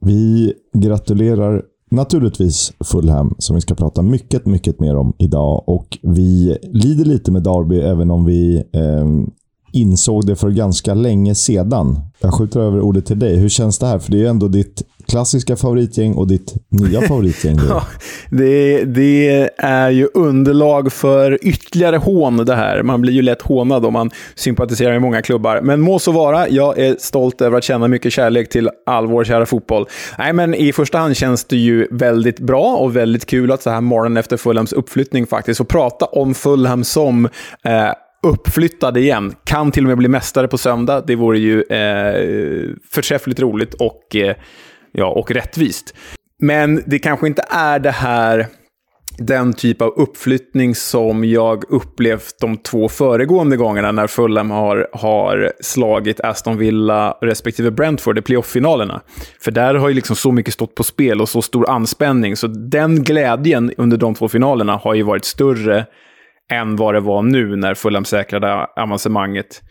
Vi gratulerar naturligtvis Fulham, som vi ska prata mycket, mycket mer om idag. Och vi lider lite med Derby, även om vi eh, insåg det för ganska länge sedan. Jag skjuter över ordet till dig. Hur känns det här? För det är ju ändå ditt klassiska favoritgäng och ditt nya favoritgäng. ja, det, det, är ju underlag för ytterligare hån det här. Man blir ju lätt hånad om man sympatiserar med många klubbar. Men må så vara. Jag är stolt över att känna mycket kärlek till all vår kära fotboll. Nej, men i första hand känns det ju väldigt bra och väldigt kul att så här morgonen efter Fulhams uppflyttning faktiskt få prata om Fulham som eh, uppflyttad igen. Kan till och med bli mästare på söndag. Det vore ju eh, förträffligt roligt och, eh, ja, och rättvist. Men det kanske inte är det här den typ av uppflyttning som jag upplevt de två föregående gångerna när Fulham har, har slagit Aston Villa respektive Brentford i playoff-finalerna. För där har ju liksom så mycket stått på spel och så stor anspänning, så den glädjen under de två finalerna har ju varit större än vad det var nu när Fulham säkrade avancemanget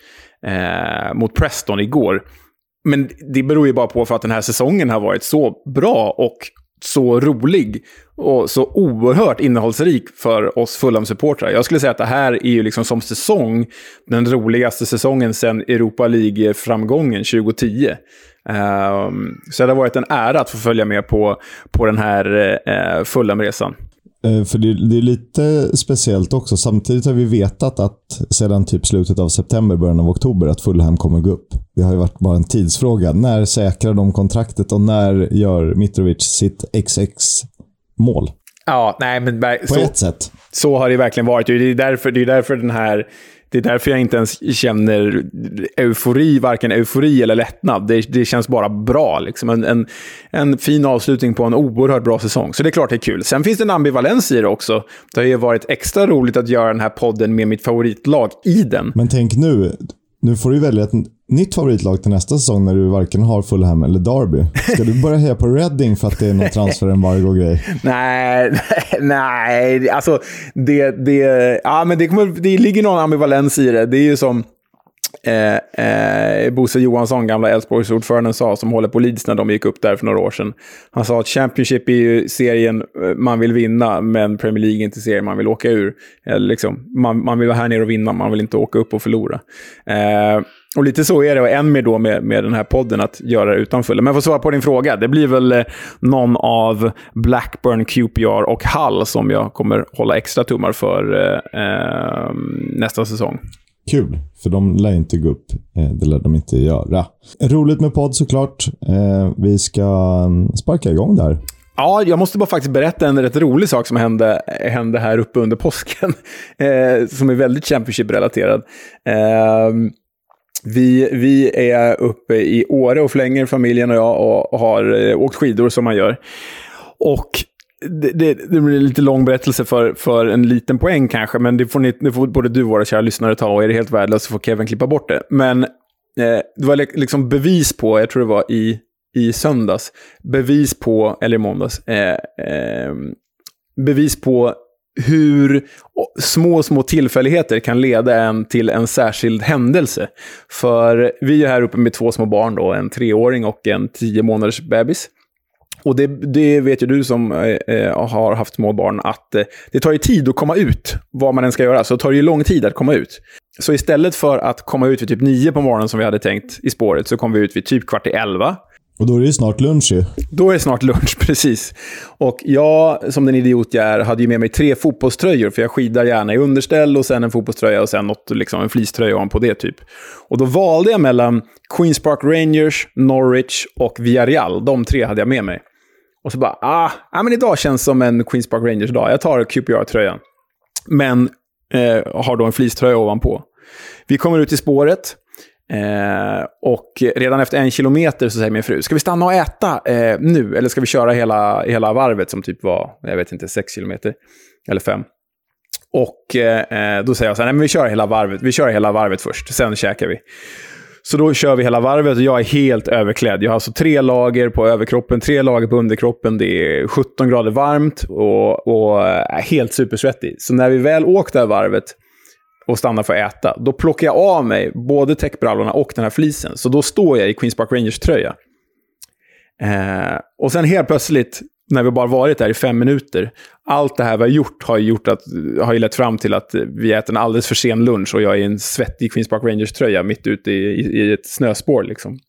eh, mot Preston igår. Men det beror ju bara på för att den här säsongen har varit så bra och så rolig och så oerhört innehållsrik för oss Fulham-supportrar. Jag skulle säga att det här är ju liksom som säsong den roligaste säsongen sedan Europa League-framgången 2010. Um, ehm, så det har varit en ära att få följa med på, på den här uh, Fulham-resan. Eh, för det, det, är lite speciellt också. Samtidigt har vi vetat att sedan typ slutet av september, början av oktober, att Fulham kommer gå upp. Det har ju varit bara en tidsfråga. När säkrar de kontraktet och när gör Mitrovic sitt XX-mål? Ja, nej men... På så, ett sätt. Så har det verkligen varit. Det är därför, det är därför den här det är därför jag inte ens känner eufori, varken eufori eller lättnad. Det, det känns bara bra. Liksom. En, en, en, fin avslutning på en oerhört bra säsong. Så det är klart det är kul. Sen finns det en ambivalens i det också. Det har ju varit extra roligt att göra den här podden med mitt favoritlag i den. Men tänk nu, nu får du välja ett nytt favoritlag till nästa säsong när du varken har Fulham eller Derby. Ska du börja heja på Reading för att det är någon transferembargo-grej? nej, nej, alltså det, det, ja, men det, kommer, det ligger någon ambivalens i det. Det är ju som eh, eh, Bosse Johansson, gamla Elfsborgsordföranden, sa, som håller på Leeds när de gick upp där för några år sedan. Han sa att Championship är ju serien eh, man vill vinna, men Premier League är inte serien man vill åka ur. Eh, liksom, man, man vill vara här nere och vinna, man vill inte åka upp och förlora. Eh, och lite så är det, och än mer då med, med den här podden, att göra det utanför. Men för att svara på din fråga, det blir väl eh, någon av Blackburn, QPR och Hull som jag kommer hålla extra tummar för eh, eh, nästa säsong. Kul, för de lär inte gå upp. Eh, det lär de inte göra. Roligt med podd såklart. Eh, vi ska mm, sparka igång där. Ja, jag måste bara faktiskt berätta en rätt rolig sak som hände, hände här uppe under påsken. Som är väldigt Championship-relaterad. Vi, vi är uppe i Åre och flänger, familjen och jag, och har eh, åkt skidor som man gör. Och det, det, det, blir en lite lång berättelse för, för en liten poäng kanske, men det får, ni, det får både du och våra kära lyssnare ta, och är det helt värdelöst så får Kevin klippa bort det. Men eh, det var liksom bevis på, jag tror det var i, i söndags, bevis på, eller i måndags, eh, eh, bevis på hur små, små tillfälligheter kan leda en till en särskild händelse. För vi är här uppe med två små barn, då, en treåring och en tio månaders bebis. Och det, det, vet ju du som eh, eh, har haft små barn, att eh, det tar ju tid att komma ut, vad man än ska göra. Så det tar ju lång tid att komma ut. Så istället för att komma ut vid typ nio på morgonen som vi hade tänkt i spåret, så kom vi ut vid typ kvart i elva. Och då är det ju snart lunch ju. Då är det snart lunch, precis. Och jag, som den idiot jag är, hade ju med mig tre fotbollströjor, för jag skidar gärna i underställ och sen en fotbollströja och sen något, liksom en fleecetröja ovanpå det typ. Och då valde jag mellan Queens Park Rangers, Norwich och Villarreal. De tre hade jag med mig. Och så bara, ah, ah men idag känns som en Queens Park Rangers-dag. Jag tar QPR-tröjan. Men eh, har då en fleecetröja ovanpå. Vi kommer ut i spåret. Eh, och redan efter en kilometer så säger min fru, ska vi stanna och äta eh, nu? Eller ska vi köra hela, hela varvet som typ var, jag vet inte, sex kilometer? Eller fem. Och eh, eh, då säger jag så här, nej men vi kör hela varvet, vi kör hela varvet först, sen käkar vi. Så då kör vi hela varvet och jag är helt överklädd. Jag har alltså tre lager på överkroppen, tre lager på underkroppen. Det är 17 grader varmt och, och är helt supersvettig. Så när vi väl åkt det här varvet och stannar för att äta, då plockar jag av mig både täckbrallorna och den här flisen. Så då står jag i Queens Park Rangers-tröja. Eh, och sen helt plötsligt, när vi bara varit där i fem minuter, allt det här vi har gjort har, gjort att, har ju lett fram till att vi äter en alldeles för sen lunch och jag är i en svettig Queens Park Rangers-tröja mitt ute i, i, i, ett snöspår. Liksom.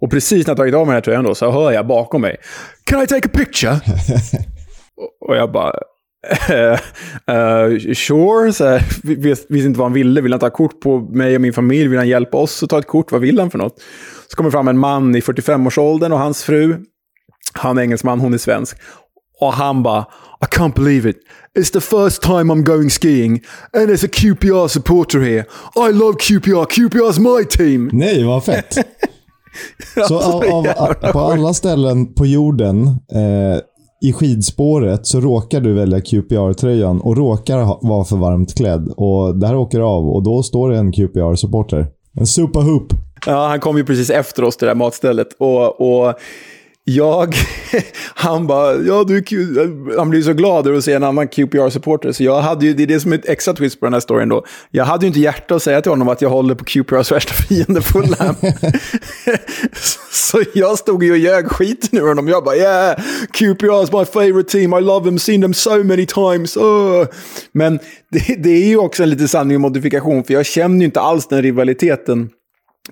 Och precis när jag tagit av mig den här tröjan då, så hör jag bakom mig “Can I take a picture?” och, och jag bara uh, sure, så här, visste inte vad han ville. Vill han ta kort på mig och min familj? Vill han hjälpa oss att ta ett kort? Vad vill han för något? Så kommer fram en man i 45-årsåldern och hans fru. Han är engelsman, hon är svensk. Och han bara, I can't believe it. It's the first time I'm going skiing and there's a QPR supporter here. I love QPR. QPR's my team. Nej, vad fett. Så av, av, på alla ställen på jorden eh, i skidspåret så råkar du välja QPR-tröjan och råkar vara för varmt klädd. Och där åker av och då står det en QPR-supporter. En superhoop. Ja, han kom ju precis efter oss till det där matstället. Och, och jag, han bara, ja du han blir så glad över att se en annan QPR-supporter. Så jag hade ju, det är det som är ett extra twist på den här storyn då. Jag hade ju inte hjärta att säga till honom att jag håller på QPRs värsta fiende Fulham. så jag stod ju och ljög skiten ur honom. Jag bara, yeah, QPR is my favorite team, I love them, seen them so many times. Oh. Men det, det är ju också en liten sanning och modifikation, för jag känner ju inte alls den rivaliteten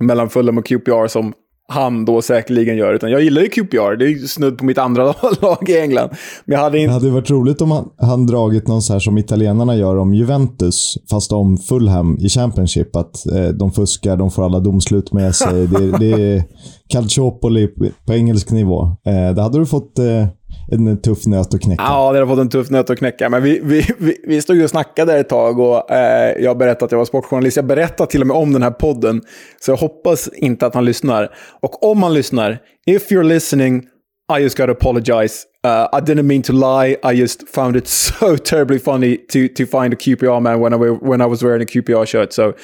mellan Fulham och QPR som han då säkerligen gör. Utan jag gillar ju QPR, det är ju snudd på mitt andra lag i England. Men jag hade inte... Det hade varit roligt om han, han dragit någon så här som italienarna gör om Juventus, fast om Fulham i Championship. Att eh, de fuskar, de får alla domslut med sig. det, det är calciopoli på engelsk nivå. Eh, det hade du fått eh, en tuff nöt att knäcka. Ja, det har fått en tuff nöt att knäcka. Men vi, vi, vi, vi stod och snackade ett tag och eh, jag berättade att jag var sportjournalist. Jag berättade till och med om den här podden. Så jag hoppas inte att han lyssnar. Och om han lyssnar, if you're listening, I just gotta apologize. Uh, I didn't mean to lie. I just found it so terribly funny to, to find a QPR man when I, when I was wearing a QPR shirt. So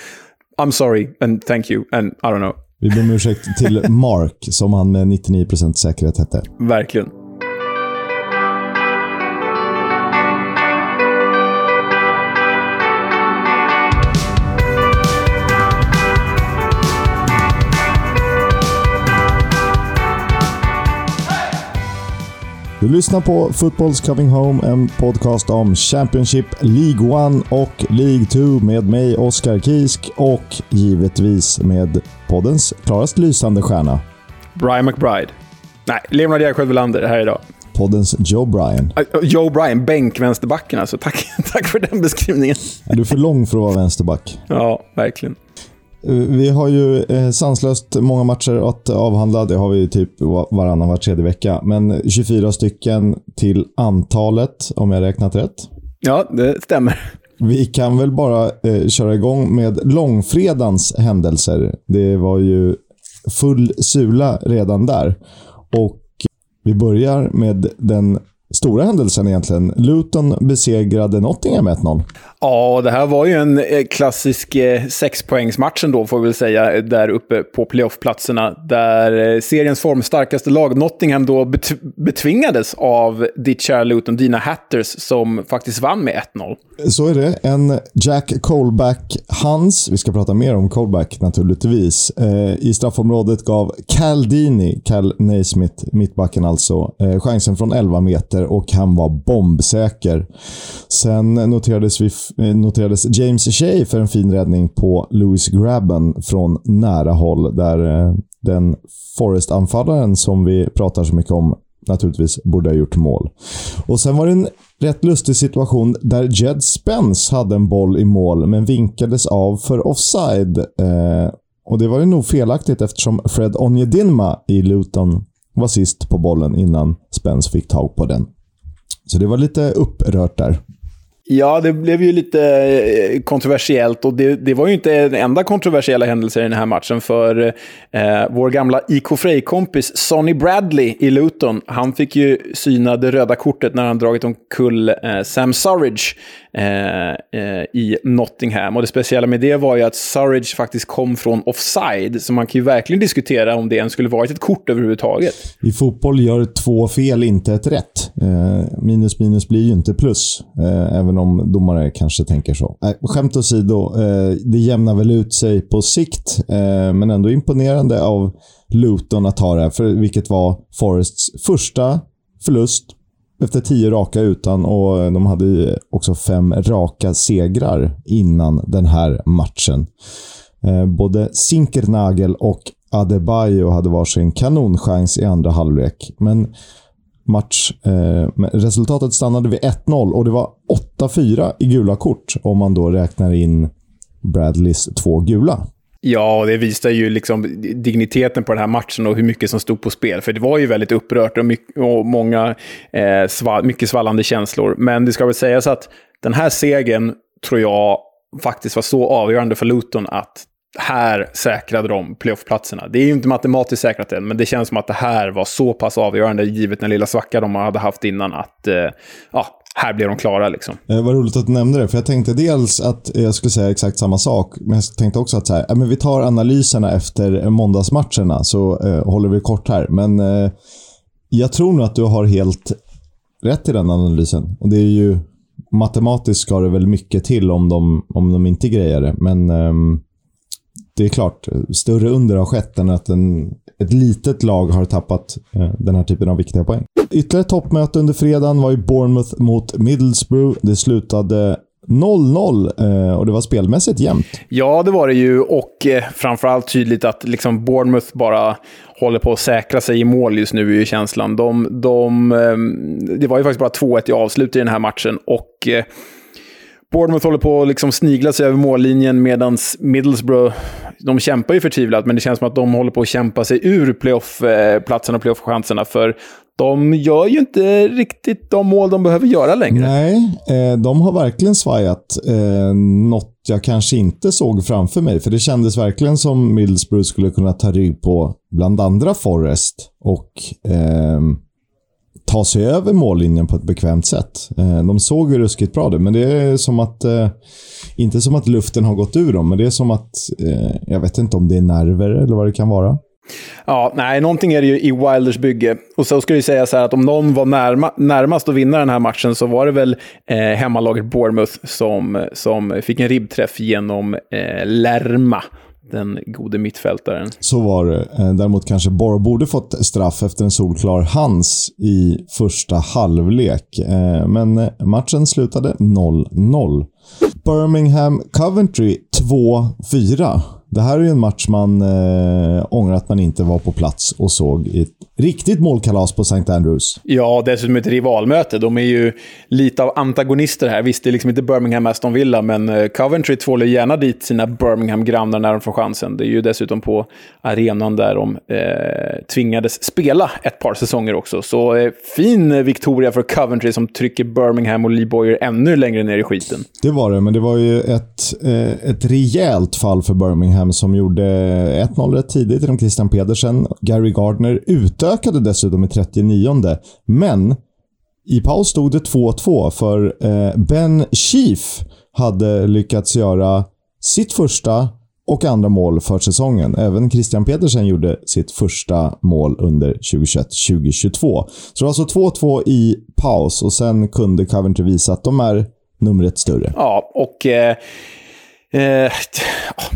I'm sorry and thank you and I don't know. Vi ber om ursäkt till Mark, som han med 99% säkerhet hette. Verkligen. Du lyssnar på Football's Coming Home, en podcast om Championship, League 1 och League 2 med mig, Oskar Kisk och givetvis med poddens klarast lysande stjärna. Brian McBride. Nej, Leonard Järvsjö Welander här idag. Poddens Joe Bryan. Uh, Joe Bryan, bänkvänsterbacken alltså. Tack, tack för den beskrivningen. Är du för lång för att vara vänsterback? Ja, verkligen. Vi har ju eh, sanslöst många matcher att avhandla. Det har vi typ varannan, var tredje vecka. Men 24 stycken till antalet, om jag räknat rätt. Ja, det stämmer. Vi kan väl bara eh, köra igång med långfredans händelser. Det var ju full sula redan där. Och vi börjar med den stora händelsen egentligen. Luton besegrade Nottingham med 1-0. Ja, det här var ju en eh, klassisk eh, sexpoängsmatch ändå, får vi väl säga, där uppe på playoffplatserna. Där eh, seriens formstarkaste lag, Nottingham, då betvingades av ditt kära Luton, dina Hatters, som faktiskt vann med 1-0. Så är det. En Jack Colback-Hans, vi ska prata mer om Colback naturligtvis, i straffområdet gav Cal Dini, Cal Naismith, mittbacken alltså, chansen från 11 meter och han var bombsäker. Sen noterades vi eh, noterades James Shea för en fin räddning på Louis Grabben från nära håll. Där eh, den Forrest-anfallaren som vi pratar så mycket om naturligtvis borde ha gjort mål. Och Sen var det en rätt lustig situation där Jed Spence hade en boll i mål men vinkades av för offside. Eh, och Det var ju nog felaktigt eftersom Fred Onjedinma i Luton var sist på bollen innan Spence fick tag på den. Så det var lite upprört där. Ja, det blev ju lite eh, kontroversiellt och det, det var ju inte den enda kontroversiella händelsen i den här matchen. För eh, vår gamla IK Frej-kompis Sonny Bradley i Luton, han fick ju syna det röda kortet när han dragit omkull eh, Sam Surridge Eh, eh, i Nottingham. Och det speciella med det var ju att Surridge faktiskt kom från offside, så man kan ju verkligen diskutera om det ens skulle varit ett kort överhuvudtaget. I fotboll gör två fel inte ett rätt. Eh, minus minus blir ju inte plus, eh, även om domare kanske tänker så. Eh, skämt åsido, eh, det jämnar väl ut sig på sikt, eh, men ändå imponerande av Luton att ha det här, för vilket var Forests första förlust efter tio raka utan och de hade också fem raka segrar innan den här matchen. Eh, både Sinkernagel och Adebayo hade varsin kanonchans i andra halvlek. Men match, eh, resultatet stannade vid 1-0 och det var 8-4 i gula kort om man då räknar in Bradleys två gula. Ja, och det visar ju liksom digniteten på den här matchen och hur mycket som stod på spel. För det var ju väldigt upprört och, mycket, och många, eh, sval, mycket svallande känslor. Men det ska väl sägas att den här segern tror jag faktiskt var så avgörande för Luton att här säkrade de playoffplatserna. Det är ju inte matematiskt säkrat än, men det känns som att det här var så pass avgörande, givet den lilla svacka de hade haft innan, att eh, ja, här blev de klara. Liksom. Eh, vad roligt att du nämnde det, för jag tänkte dels att eh, jag skulle säga exakt samma sak, men jag tänkte också att så här, eh, men vi tar analyserna efter eh, måndagsmatcherna, så eh, håller vi kort här. Men eh, jag tror nog att du har helt rätt i den analysen. Och det är ju matematiskt ska det väl mycket till om de, om de inte grejer det, men ehm, det är klart, större under har skett än att en, ett litet lag har tappat eh, den här typen av viktiga poäng. Ytterligare toppmöte under fredagen var ju Bournemouth mot Middlesbrough. Det slutade 0-0 eh, och det var spelmässigt jämnt. Ja, det var det ju. Och eh, framförallt tydligt att liksom Bournemouth bara håller på att säkra sig i mål just nu, är ju känslan. De, de, ehm, det var ju faktiskt bara 2-1 i avslut i den här matchen. och... Eh, Bournemouth håller på att liksom snigla sig över mållinjen medan Middlesbrough, de kämpar ju förtvivlat, men det känns som att de håller på att kämpa sig ur playoff-platserna eh, och playoff-chanserna. För de gör ju inte riktigt de mål de behöver göra längre. Nej, eh, de har verkligen svajat. Eh, något jag kanske inte såg framför mig. För det kändes verkligen som Middlesbrough skulle kunna ta rygg på bland andra Forest. Och eh, ta sig över mållinjen på ett bekvämt sätt. Eh, de såg ju ruskigt bra det, men det är som att... Eh, inte som att luften har gått ur dem, men det är som att... Eh, jag vet inte om det är nerver eller vad det kan vara. Ja, nej, någonting är det ju i Wilders bygge. Och så ska jag säga så här att om någon var närma, närmast att vinna den här matchen så var det väl eh, hemmalaget Bournemouth som, som fick en ribbträff genom eh, Lerma den gode mittfältaren. Så var det. Eh, däremot kanske Borg borde fått straff efter en solklar hans i första halvlek. Eh, men eh, matchen slutade 0-0. Birmingham Coventry 2-4. Det här är ju en match man eh, ångrar att man inte var på plats och såg i ett riktigt målkalas på St. Andrews. Ja, dessutom ett rivalmöte. De är ju lite av antagonister här. Visst, det är liksom inte Birmingham Aston Villa, men eh, Coventry tvålar gärna dit sina Birmingham-grannar när de får chansen. Det är ju dessutom på arenan där de eh, tvingades spela ett par säsonger också. Så eh, fin Victoria för Coventry som trycker Birmingham och Lee Boyer ännu längre ner i skiten. Det var det, men det var ju ett, eh, ett rejält fall för Birmingham som gjorde 1-0 rätt tidigt genom Christian Pedersen. Gary Gardner ute utökade dessutom i 39 Men i paus stod det 2-2 för eh, Ben Chief hade lyckats göra sitt första och andra mål för säsongen. Även Christian Petersen gjorde sitt första mål under 2021-2022. Så det var alltså 2-2 i paus och sen kunde Coventry visa att de är numret större. Ja, och eh, Eh,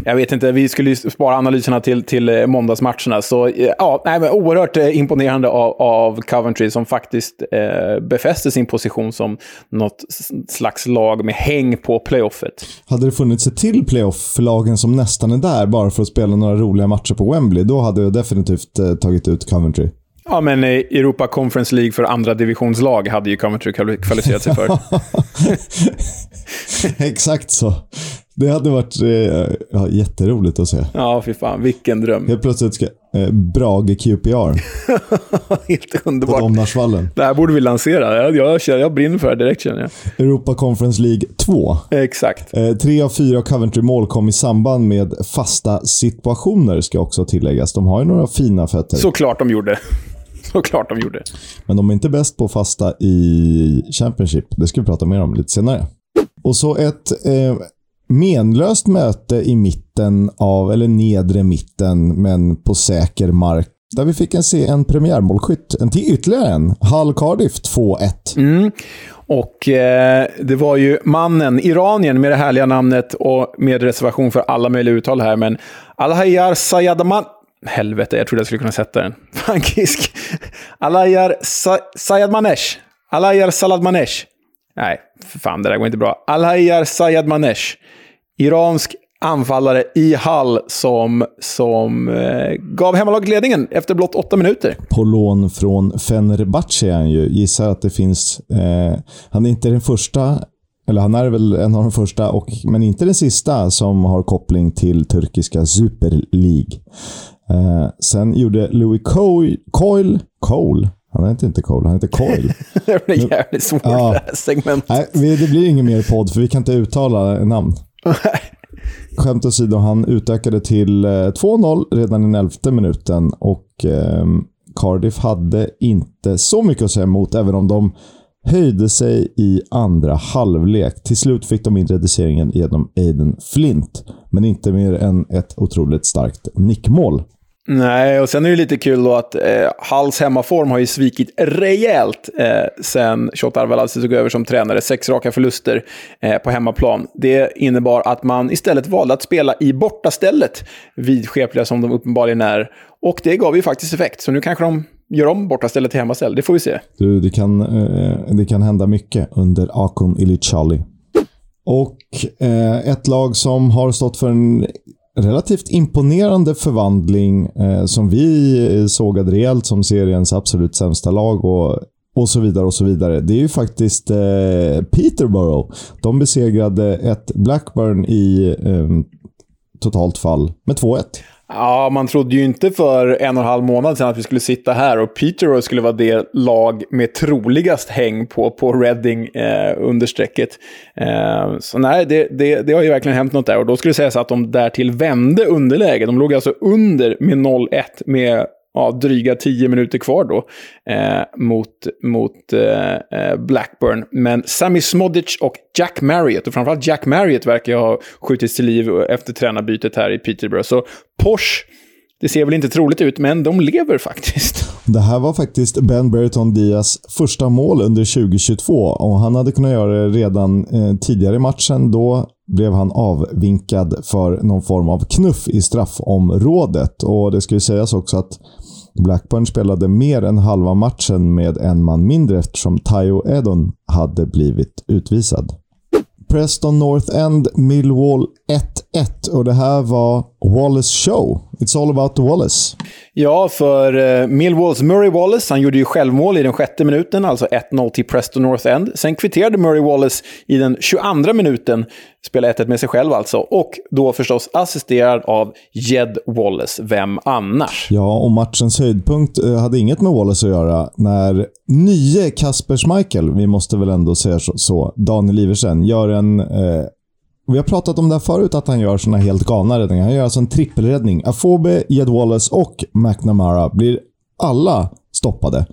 jag vet inte, vi skulle spara analyserna till, till eh, måndagsmatcherna. Så eh, ja, nej, men oerhört eh, imponerande av, av Coventry som faktiskt eh, befäste sin position som något slags lag med häng på playoffet. Hade det funnits ett till playoff för lagen som nästan är där bara för att spela några roliga matcher på Wembley, då hade jag definitivt eh, tagit ut Coventry. Ja, men Europa Conference League för andra divisionslag hade ju Coventry kvalificerat sig för. Exakt så. Det hade varit eh, ja, jätteroligt att se. Ja, fy fan. Vilken dröm. Helt plötsligt ska eh, Brage QPR. Helt underbart. På Domnarsvallen. Det här borde vi lansera. Jag, jag, jag, jag brinner för det direkt känner jag. Europa Conference League 2. Exakt. Eh, tre av fyra Coventry-mål kom i samband med fasta situationer, ska också tilläggas. De har ju några fina fötter. Såklart de gjorde. Såklart de gjorde. Men de är inte bäst på fasta i Championship. Det ska vi prata mer om lite senare. Och så ett eh, menlöst möte i mitten av, eller nedre mitten, men på säker mark. Där vi fick en, se en premiärmålskytt. En till ytterligare en. Hull Cardiff 2-1. Mm. Och eh, det var ju mannen, iranien med det härliga namnet och med reservation för alla möjliga uttal här, men Alhayar Sayadaman... Helvete, jag trodde jag skulle kunna sätta den. Frankisk. Alhayar Sa Sayadmanesh. Alhayar Saladmanesh. Nej, för fan, det där går inte bra. Alhayar Sayadmanesh. Iransk anfallare i Hall som, som eh, gav hemmalaget ledningen efter blott åtta minuter. På lån från Fenerbahce är han ju. Gissar att det finns... Eh, han är inte den första, eller han är väl en av de första, och, men inte den sista som har koppling till turkiska Super League. Eh, sen gjorde Louis Coyle, Coyle, Cole han heter inte Cole, han heter Coyle. det blir jävligt svårt ja. det här segmentet. Nej, det blir ingen mer podd, för vi kan inte uttala namn. Skämt åsido, han utökade till eh, 2-0 redan i den elfte minuten och eh, Cardiff hade inte så mycket att säga emot, även om de höjde sig i andra halvlek. Till slut fick de in reduceringen genom Aiden Flint, men inte mer än ett otroligt starkt nickmål. Nej, och sen är det lite kul då att eh, Halls hemmaform har ju svikit rejält eh, sen Shotar Arveladze tog över som tränare. Sex raka förluster eh, på hemmaplan. Det innebar att man istället valde att spela i bortastället, vidskepliga som de uppenbarligen är. Och det gav ju faktiskt effekt, så nu kanske de gör om bortastället till hemmaställ. Det får vi se. Du, det kan, eh, det kan hända mycket under Akon Ilicali. Och eh, ett lag som har stått för en relativt imponerande förvandling eh, som vi eh, sågade rejält som seriens absolut sämsta lag och, och så vidare och så vidare. Det är ju faktiskt eh, Peterborough. De besegrade ett Blackburn i eh, totalt fall med 2-1. Ja, man trodde ju inte för en och en halv månad sedan att vi skulle sitta här och Peterborough skulle vara det lag med troligast häng på, på Reading eh, under strecket. Eh, så nej, det, det, det, har ju verkligen hänt något där. Och då skulle det sägas att de därtill vände underläge. De låg alltså under med 0-1 med ja, dryga tio minuter kvar då eh, mot, mot eh, eh Blackburn. Men Sammy Smodic och Jack Marriott, och framförallt Jack Marriott verkar ha skjutits till liv efter tränarbytet här i Peterborough. Så Porsche, det ser väl inte troligt ut, men de lever faktiskt. Det här var faktiskt Ben Brereton Diaz första mål under 2022 och han hade kunnat göra det redan eh, tidigare i matchen. Då blev han avvinkad för någon form av knuff i straffområdet. Och Det ska ju sägas också att Blackburn spelade mer än halva matchen med en man mindre eftersom Tayo Edon hade blivit utvisad. Preston North End, Millwall 1-1 och det här var Wallace show. It's all about Wallace. Ja, för eh, Millwalls Murray Wallace, han gjorde ju självmål i den sjätte minuten, alltså 1-0 till Preston North End. Sen kvitterade Murray Wallace i den 22 minuten, spelade 1-1 med sig själv alltså, och då förstås assisterad av Jed Wallace. Vem annars? Ja, och matchens höjdpunkt eh, hade inget med Wallace att göra när nye Kasper Schmeichel, vi måste väl ändå säga så, Daniel Iversen, gör en eh, vi har pratat om det här förut, att han gör såna helt galna räddningar. Han gör alltså en trippelräddning. Afobe, Jed Wallace och McNamara blir alla stoppade.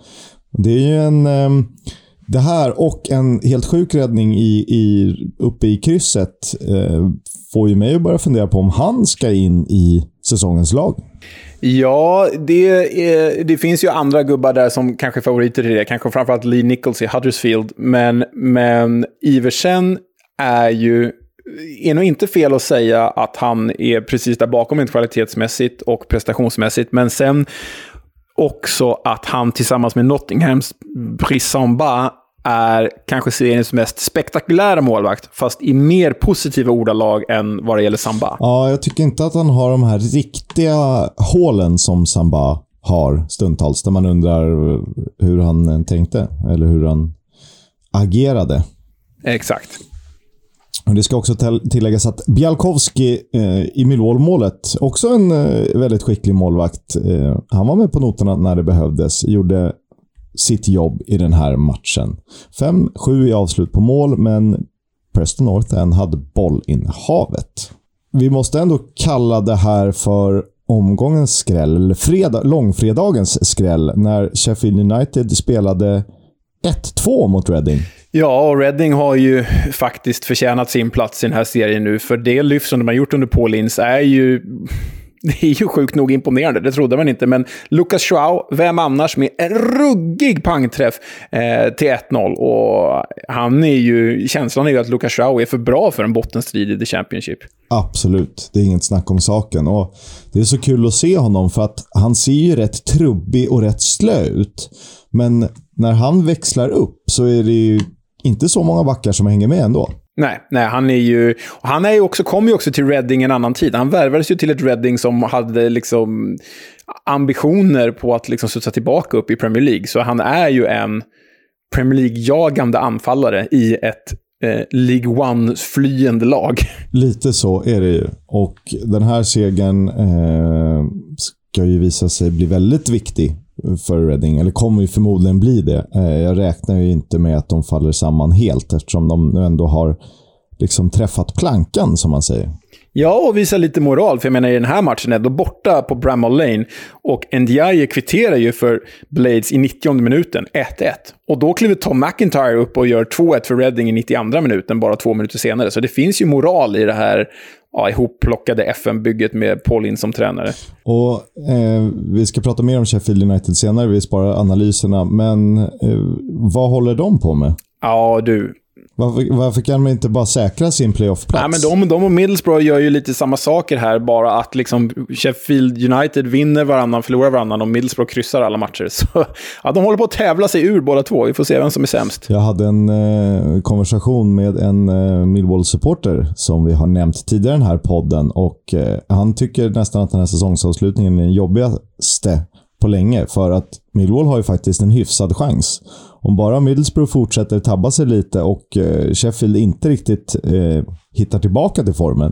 Det är ju en... Ehm, det här och en helt sjuk räddning i, i, uppe i krysset eh, får ju mig att börja fundera på om han ska in i säsongens lag. Ja, det, är, det finns ju andra gubbar där som kanske är favoriter i det. Kanske framförallt Lee Nichols i Huddersfield. Men, men Iversen är ju är nog inte fel att säga att han är precis där bakom rent kvalitetsmässigt och prestationsmässigt. Men sen också att han tillsammans med Nottinghams Brissamba är kanske seriens mest spektakulära målvakt, fast i mer positiva ordalag än vad det gäller Samba. Ja, jag tycker inte att han har de här riktiga hålen som Samba har stundtals, där man undrar hur han tänkte, eller hur han agerade. Exakt. Det ska också tilläggas att Bjalkowski eh, i Millwall-målet, också en eh, väldigt skicklig målvakt. Eh, han var med på noterna när det behövdes. Gjorde sitt jobb i den här matchen. 5-7 i avslut på mål, men Preston North End hade bollinnehavet. Vi måste ändå kalla det här för omgångens skräll, eller fredag, långfredagens skräll, när Sheffield United spelade 1-2 mot Reading. Ja, och Reading har ju faktiskt förtjänat sin plats i den här serien nu, för det lyft som de har gjort under Paul Ince är ju det är ju sjukt nog imponerande, det trodde man inte. Men Lucas Schwau, vem annars med en ruggig pangträff eh, till 1-0. Och han är ju, känslan är ju att Lucas Schwau är för bra för en bottenstrid i The Championship. Absolut, det är inget snack om saken. Och Det är så kul att se honom för att han ser ju rätt trubbig och rätt slö ut. Men när han växlar upp så är det ju inte så många backar som hänger med ändå. Nej, nej, han är ju... Han är ju också, kom ju också till Reading en annan tid. Han värvades ju till ett Reading som hade liksom ambitioner på att liksom studsa tillbaka upp i Premier League. Så han är ju en Premier League-jagande anfallare i ett eh, League One-flyende lag. Lite så är det ju. Och den här segern eh, ska ju visa sig bli väldigt viktig för Reading, eller kommer ju förmodligen bli det. Eh, jag räknar ju inte med att de faller samman helt eftersom de nu ändå har liksom träffat plankan, som man säger. Ja, och visa lite moral. För jag menar, i den här matchen är de borta på Bramall Lane. Och Ndiaye kvitterar ju för Blades i 90 minuten, 1-1. Och då kliver Tom McIntyre upp och gör 2-1 för Reading i 92 minuten, bara två minuter senare. Så det finns ju moral i det här ja, ihopplockade FM-bygget med Paul In som tränare. Och eh, Vi ska prata mer om Sheffield United senare, vi sparar analyserna. Men eh, vad håller de på med? Ja, du. Varför, varför, kan de inte bara säkra sin playoff-plats? Ja, de, de och Middlesbrough gör ju lite samma saker här, bara att liksom Sheffield United vinner varannan, förlorar varannan och Middlesbrough kryssar alla matcher. Så, ja, de håller på att tävla sig ur båda två. Vi får se vem som är sämst. Jag hade en eh, konversation med en eh, Millwall-supporter som vi har nämnt tidigare i den här podden och eh, han tycker nästan att den här säsongsavslutningen är den jobbigaste på länge för att Millwall har ju faktiskt en hyfsad chans om bara Middlesbrough fortsätter tabba sig lite och eh, Sheffield inte riktigt eh, hittar tillbaka till formen,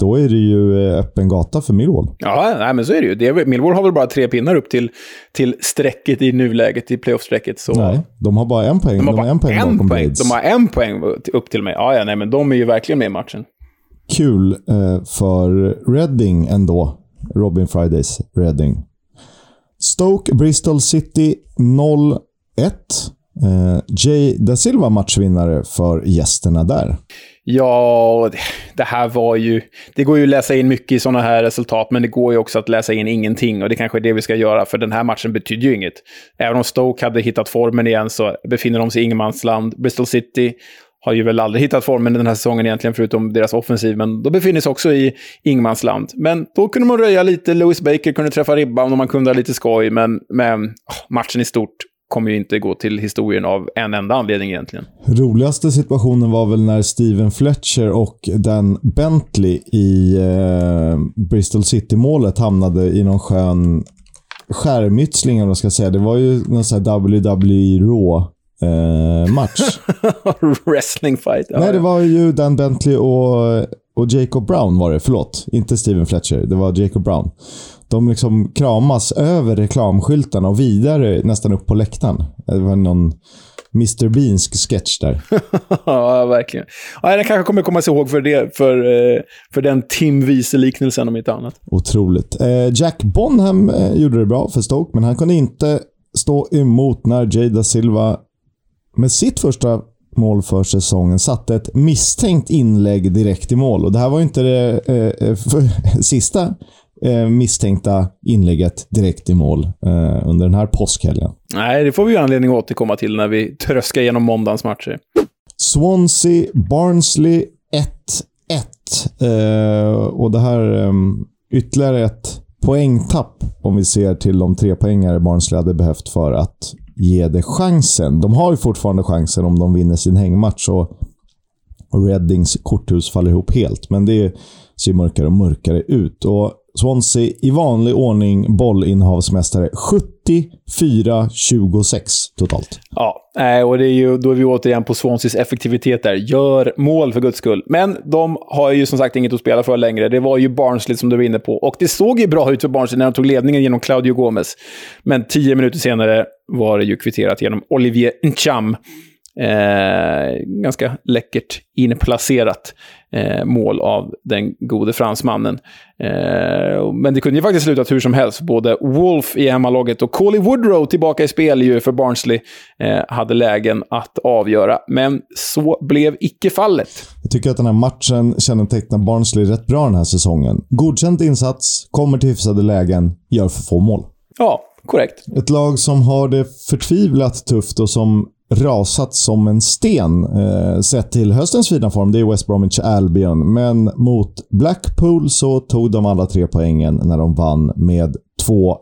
då är det ju eh, öppen gata för Millwall. Ja, nej, men så är det ju. Det, Millwall har väl bara tre pinnar upp till, till strecket i nuläget, i playoff-strecket. Så... Nej, de har bara en poäng. De har, de har en poäng en bakom poäng. De har en poäng upp till mig. Ja, ja, nej, men de är ju verkligen med i matchen. Kul eh, för Reading ändå. Robin Fridays Reading. Stoke Bristol City 0-1. Eh, Jay da Silva matchvinnare för gästerna där. Ja, det här var ju... Det går ju att läsa in mycket i sådana här resultat, men det går ju också att läsa in ingenting. Och det kanske är det vi ska göra, för den här matchen betyder ju inget. Även om Stoke hade hittat formen igen så befinner de sig i ingenmansland. Bristol City har ju väl aldrig hittat formen den här säsongen egentligen, förutom deras offensiv, men de befinner sig också i ingenmansland. Men då kunde man röja lite, Lewis Baker kunde träffa ribban och man kunde ha lite skoj, men, men matchen i stort kommer ju inte gå till historien av en enda anledning egentligen. Roligaste situationen var väl när Steven Fletcher och Dan Bentley i eh, Bristol City-målet hamnade i någon skön skärmytsling, om man ska säga. Det var ju någon sån här WWE Raw eh, match. Wrestling fight. Ja, Nej, det var ju Dan Bentley och, och Jacob Brown var det. Förlåt, inte Steven Fletcher. Det var Jacob Brown. De liksom kramas över reklamskyltarna och vidare nästan upp på läktaren. Det var någon Mr. Beansk sketch där. ja, verkligen. Ja, den kanske kommer komma sig ihåg för, det, för, eh, för den Tim Wiese-liknelsen om inte annat. Otroligt. Eh, Jack Bonham eh, gjorde det bra för Stoke, men han kunde inte stå emot när Jada Silva med sitt första mål för säsongen satte ett misstänkt inlägg direkt i mål. Och Det här var inte det eh, sista eh, misstänkta inlägget direkt i mål eh, under den här påskhelgen. Nej, det får vi anledning att återkomma till när vi tröskar igenom måndagens matcher. Swansea, Barnsley 1-1. Eh, och det här eh, ytterligare ett poängtapp om vi ser till de tre poängare Barnsley hade behövt för att ge det chansen. De har ju fortfarande chansen om de vinner sin hängmatch och, Reddings korthus faller ihop helt. Men det ser mörkare och mörkare ut. Och Swansea i vanlig ordning bollinnehavsmästare. 74-26 totalt. Ja, Nej, och det är ju, då är vi återigen på Swanseas effektivitet där. Gör mål för guds skull. Men de har ju som sagt inget att spela för längre. Det var ju Barnsley som du var inne på. Och det såg ju bra ut för Barnsley när de tog ledningen genom Claudio Gomez. Men tio minuter senare var det ju kvitterat genom Olivier Ncham. Eh, ganska läckert inplacerat eh, mål av den gode fransmannen. Eh, men det kunde ju faktiskt slutat hur som helst. Både Wolf i hemmalogget och Coley Woodrow tillbaka i spel ju för Barnsley eh, hade lägen att avgöra. Men så blev icke fallet. Jag tycker att den här matchen kännetecknar Barnsley rätt bra den här säsongen. Godkänd insats, kommer till hyfsade lägen, gör för få mål. Ja, korrekt. Ett lag som har det förtvivlat tufft och som rasat som en sten eh, sett till höstens fina form. Det är West Bromwich Albion. Men mot Blackpool så tog de alla tre poängen när de vann med 2-1.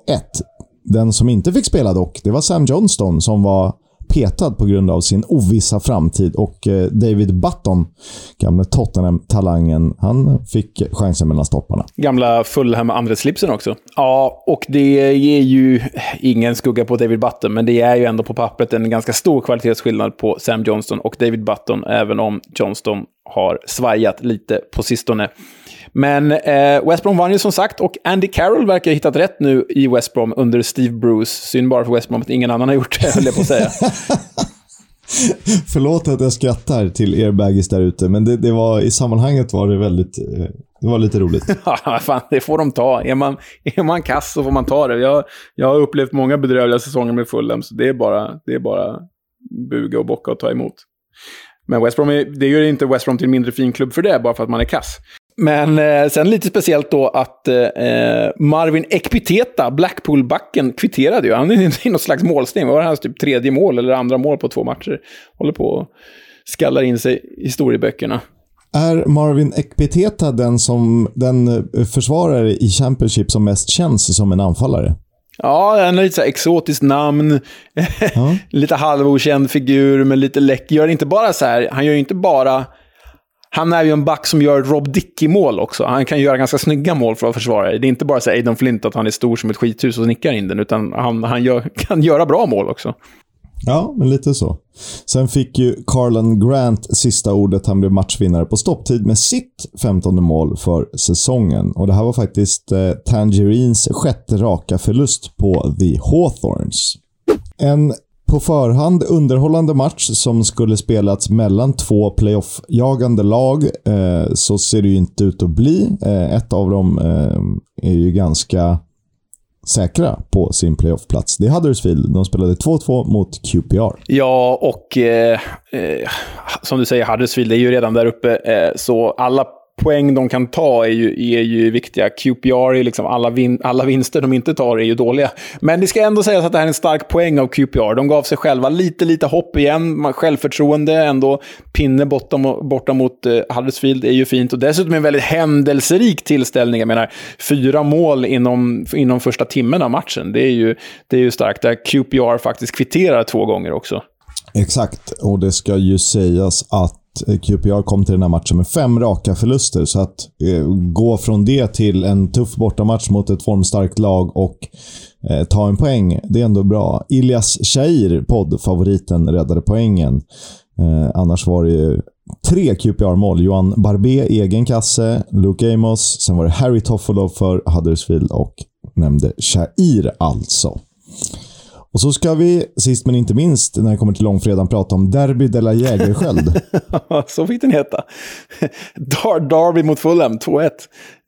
Den som inte fick spela dock, det var Sam Johnston som var petad på grund av sin ovissa framtid. Och eh, David Button, gamle Tottenham-talangen, han fick chansen mellan stopparna. Gamla Fulham andra slipsen också. Ja, och det ger ju ingen skugga på David Button, men det är ju ändå på pappret en ganska stor kvalitetsskillnad på Sam Johnston och David Button, även om Johnston har svajat lite på sistone. Men eh, West Brom vann ju som sagt och Andy Carroll verkar ha hittat rätt nu i West Brom under Steve Bruce. Synd bara för West Brom att ingen annan har gjort det, höll jag på att säga. Förlåt att jag skrattar till er baggis där ute, men det, det, var, i sammanhanget var det väldigt... Eh, det var lite roligt. Ja, fan, det får de ta. Är man, är man kass så får man ta det. Jag, jag har upplevt många bedrövliga säsonger med Fulham, så det är bara, det är bara buga och bocka och ta emot. Men West Brom, är, det gör inte West Brom till en mindre fin klubb för det, bara för att man är kass. Men eh, sen lite speciellt då att eh, Marvin Ekpiteta, Blackpool-backen, kvitterade ju. Han är i något slags målsting. Vad var det hans typ tredje mål eller andra mål på två matcher? Håller på och skallar in sig i historieböckerna. Är Marvin Ekpiteta den, som, den eh, försvarare i Championship som mest känns som en anfallare? Ja, han har lite så exotiskt namn, ja. lite halvokänd figur, men lite läck. Gör inte bara så här, han gör inte bara han är ju en back som gör Rob Dickey-mål också. Han kan göra ganska snygga mål för att försvara Det är inte bara så Aiden Flint att han är stor som ett skithus och nickar in den, utan han, han gör, kan göra bra mål också. Ja, men lite så. Sen fick ju Carlan Grant sista ordet. Han blev matchvinnare på stopptid med sitt 15 mål för säsongen. Och Det här var faktiskt eh, Tangerines sjätte raka förlust på The Hawthorns. En på förhand underhållande match som skulle spelats mellan två playoff-jagande lag eh, så ser det ju inte ut att bli. Eh, ett av dem eh, är ju ganska säkra på sin playoffplats. Det är Huddersfield. De spelade 2-2 mot QPR. Ja, och eh, eh, som du säger, Huddersfield är ju redan där uppe. Eh, så alla poäng de kan ta är ju, är ju viktiga. QPR, är liksom alla, vin, alla vinster de inte tar är ju dåliga. Men det ska ändå sägas att det här är en stark poäng av QPR. De gav sig själva lite, lite hopp igen. Självförtroende ändå. Pinne borta, borta mot eh, Huddersfield är ju fint. Och dessutom en väldigt händelserik tillställning. Jag menar, fyra mål inom, inom första timmen av matchen. Det är ju, det är ju starkt. Där QPR faktiskt kvitterar två gånger också. Exakt, och det ska ju sägas att Eh, QPR kom till den här matchen med fem raka förluster. Så att eh, gå från det till en tuff bortamatch mot ett formstarkt lag och eh, ta en poäng, det är ändå bra. Ilias Shair, poddfavoriten, räddade poängen. Eh, annars var det ju tre QPR-mål. Johan Barbé, egen kasse. Luke Amos. Sen var det Harry Toffolo för Huddersfield och nämnde Shair alltså. Och så ska vi, sist men inte minst, när det kommer till långfredagen, prata om Derby de la Jägersköld. så fick den heta. Dar Derby mot Fulham, 2-1.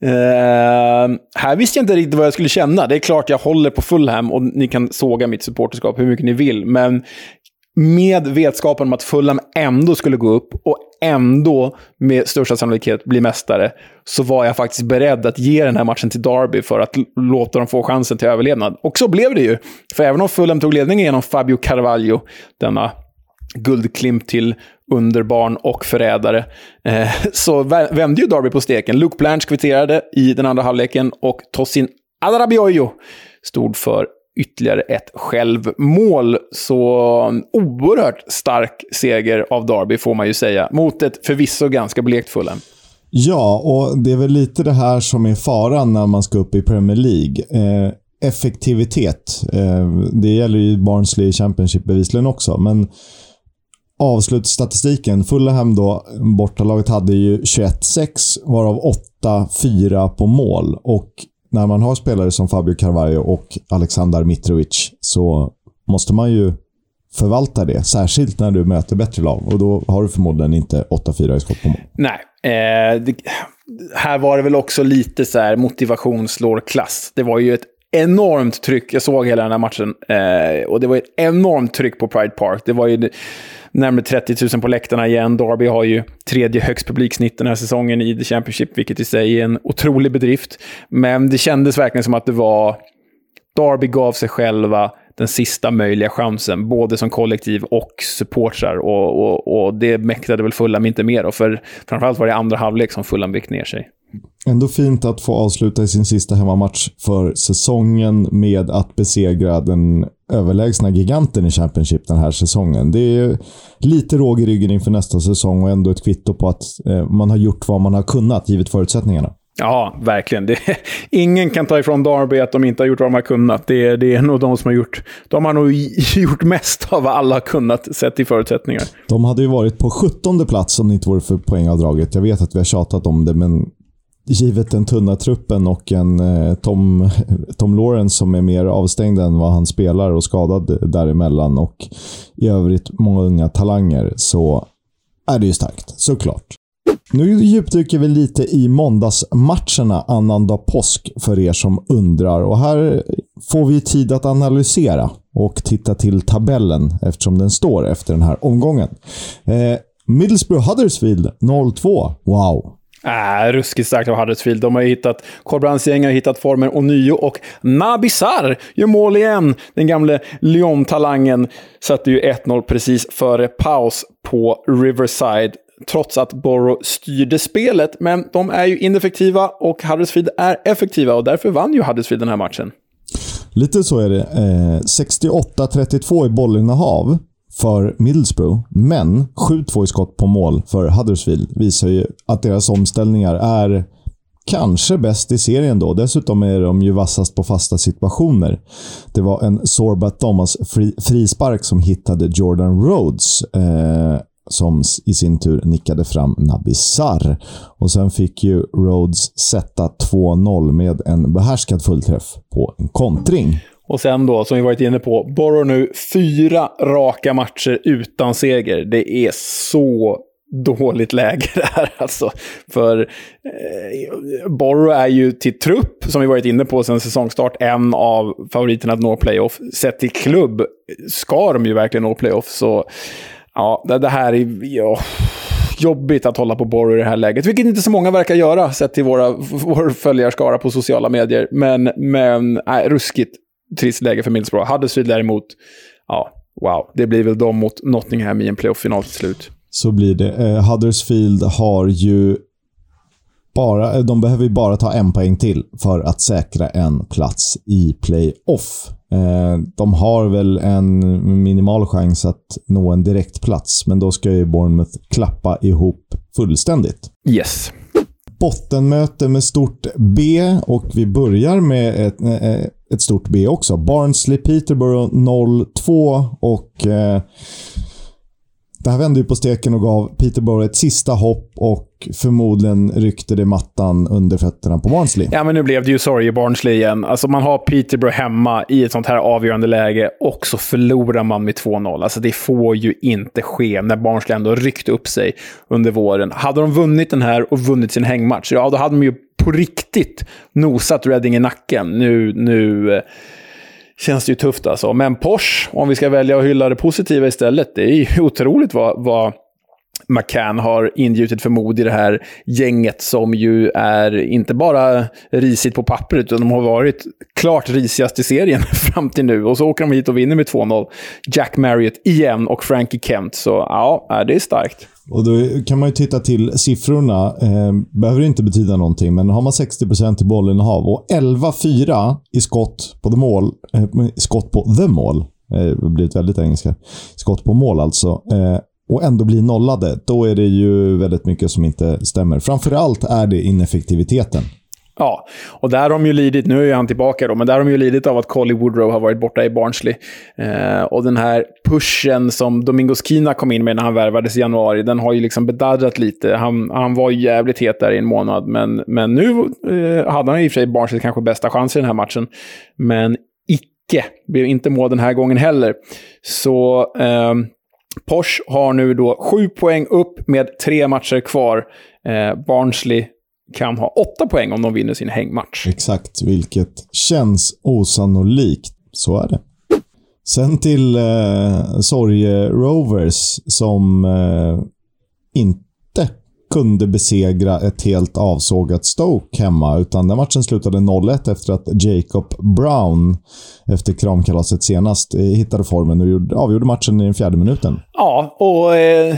Uh, ehm, här visste jag inte riktigt vad jag skulle känna. Det är klart jag håller på Fulham och ni kan såga mitt supporterskap hur mycket ni vill. Men med vetskapen om att Fulham ändå skulle gå upp och ändå med största sannolikhet bli mästare, så var jag faktiskt beredd att ge den här matchen till Derby för att låta dem få chansen till överlevnad. Och så blev det ju. För även om Fulham tog ledningen genom Fabio Carvalho, denna guldklimp till underbarn och förrädare, eh, så vände ju Derby på steken. Luke Blanche kvitterade i den andra halvleken och Tosin Adarabioyo stod för ytterligare ett självmål. Så mm, oerhört stark seger av Derby får man ju säga, mot ett förvisso ganska blekt Fulham. Ja, och det är väl lite det här som är faran när man ska upp i Premier League. Eh, effektivitet. Eh, det gäller ju Barnsley Championship bevisligen också, men avslutsstatistiken. Fulham då, bortalaget hade ju 21-6, varav 8-4 på mål. Och när man har spelare som Fabio Carvalho och Alexander Mitrovic så måste man ju förvalta det. Särskilt när du möter bättre lag. Och då har du förmodligen inte 8-4 i skott på mål. Nej. Eh, det, här var det väl också lite så här motivation slår klass. Det var ju ett enormt tryck. Jag såg hela den här matchen. Eh, och det var ett enormt tryck på Pride Park. Det var ju närmare 30 000 på läktarna igen. Derby har ju tredje högst publiksnitt den här säsongen i The Championship, vilket i sig är en otrolig bedrift. Men det kändes verkligen som att det var... Derby gav sig själva den sista möjliga chansen, både som kollektiv och supportrar. Och, och, och det mäktade väl Fulham inte mer då, för framförallt var det andra halvlek som Fulham gick ner sig. Ändå fint att få avsluta i sin sista hemmamatch för säsongen med att besegra den överlägsna giganten i Championship den här säsongen. Det är lite råg i ryggen inför nästa säsong och ändå ett kvitto på att eh, man har gjort vad man har kunnat, givet förutsättningarna. Ja, verkligen. Det, ingen kan ta ifrån Darby att de inte har gjort vad de har kunnat. Det, det är nog de som har gjort... De har nog gjort mest av vad alla har kunnat, sett i förutsättningar. De hade ju varit på 17 plats om det inte vore för poängavdraget. Jag vet att vi har tjatat om det, men givet den tunna truppen och en eh, Tom, Tom Lawrence som är mer avstängd än vad han spelar och skadad däremellan och i övrigt många unga talanger så är det ju starkt, såklart. Nu djupdyker vi lite i måndagsmatcherna annandag påsk för er som undrar. Och här får vi tid att analysera och titta till tabellen eftersom den står efter den här omgången. Eh, Middlesbrough Huddersfield 0-2. Wow! Äh, ruskigt starkt av Huddersfield. De har ju hittat, Corbrans gäng har hittat formen ånyo och Nabisar gör mål igen. Den gamle Lyon-talangen satte ju 1-0 precis före paus på Riverside trots att Borough styrde spelet. Men de är ju ineffektiva och Huddersfield är effektiva och därför vann ju Huddersfield den här matchen. Lite så är det. Eh, 68-32 i bollinnehav för Middlesbrough, men 7-2 i skott på mål för Huddersfield visar ju att deras omställningar är kanske bäst i serien då. Dessutom är de ju vassast på fasta situationer. Det var en Sorbat Thomas frispark som hittade Jordan Rhodes. Eh, som i sin tur nickade fram Nabisar. Och sen fick ju Rhodes sätta 2-0 med en behärskad fullträff på en kontring. Och sen då, som vi varit inne på, Borough nu fyra raka matcher utan seger. Det är så dåligt läge det här alltså. För eh, Borough är ju till trupp, som vi varit inne på sen säsongstart, en av favoriterna att nå playoff. Sett till klubb ska de ju verkligen nå playoff. Så ja, det, det här är... Ja jobbigt att hålla på Borough i det här läget, vilket inte så många verkar göra sett till våra, vår följarskara på sociala medier. Men, men nej, ruskigt trist läge för Middlesbrough. Huddersfield däremot, ja, wow. Det blir väl de mot Nottingham i en playoff-final till slut. Så blir det. Eh, Huddersfield har ju bara, de behöver ju bara ta en poäng till för att säkra en plats i playoff. Eh, de har väl en minimal chans att nå en direktplats, men då ska ju Bournemouth klappa ihop fullständigt. Yes bottenmöte med stort B och vi börjar med ett, eh, ett stort B också. Barnsley Peterborough 0-2 och eh, det här vände ju på steken och gav Peterborough ett sista hopp och förmodligen ryckte det mattan under fötterna på Barnsley. Ja, men nu blev det ju sorg i Barnsley igen. Alltså man har Peterborough hemma i ett sånt här avgörande läge och så förlorar man med 2-0. Alltså det får ju inte ske när Barnsley ändå ryckte upp sig under våren. Hade de vunnit den här och vunnit sin hängmatch, ja då hade de ju på riktigt nosat Reading i nacken. Nu, nu eh, känns det ju tufft alltså. Men Porsche, om vi ska välja att hylla det positiva istället, det är ju otroligt vad, vad McCann har ingjutit för mod i det här gänget som ju är inte bara risigt på pappret, utan de har varit klart risigast i serien fram till nu. Och så åker de hit och vinner med 2-0. Jack Marriott igen och Frankie Kent. Så ja, det är starkt. Och då kan man ju titta till siffrorna. Eh, behöver inte betyda någonting, men har man 60% i bollinnehav och 11-4 i skott på the mål, eh, skott på the mål, eh, det har blivit väldigt engelska, skott på mål alltså, eh, och ändå bli nollade, då är det ju väldigt mycket som inte stämmer. Framförallt är det ineffektiviteten. Ja, och där har de ju lidit, nu är han tillbaka då, men där har de ju lidit av att Colly Woodrow har varit borta i Barnsley. Eh, och den här pushen som Domingos Kina kom in med när han värvades i januari, den har ju liksom bedarrat lite. Han, han var ju jävligt het där i en månad, men, men nu eh, hade han i och för sig Barnsley kanske bästa chans i den här matchen. Men icke. Blev inte mål den här gången heller. Så eh, Porsche har nu då sju poäng upp med tre matcher kvar. Eh, Barnsley kan ha åtta poäng om de vinner sin hängmatch. Exakt, vilket känns osannolikt. Så är det. Sen till eh, Sorge Rovers som eh, inte kunde besegra ett helt avsågat Stoke hemma. Utan den matchen slutade 0-1 efter att Jacob Brown, efter kramkalaset senast, eh, hittade formen och avgjorde matchen i den fjärde minuten. Ja, och eh,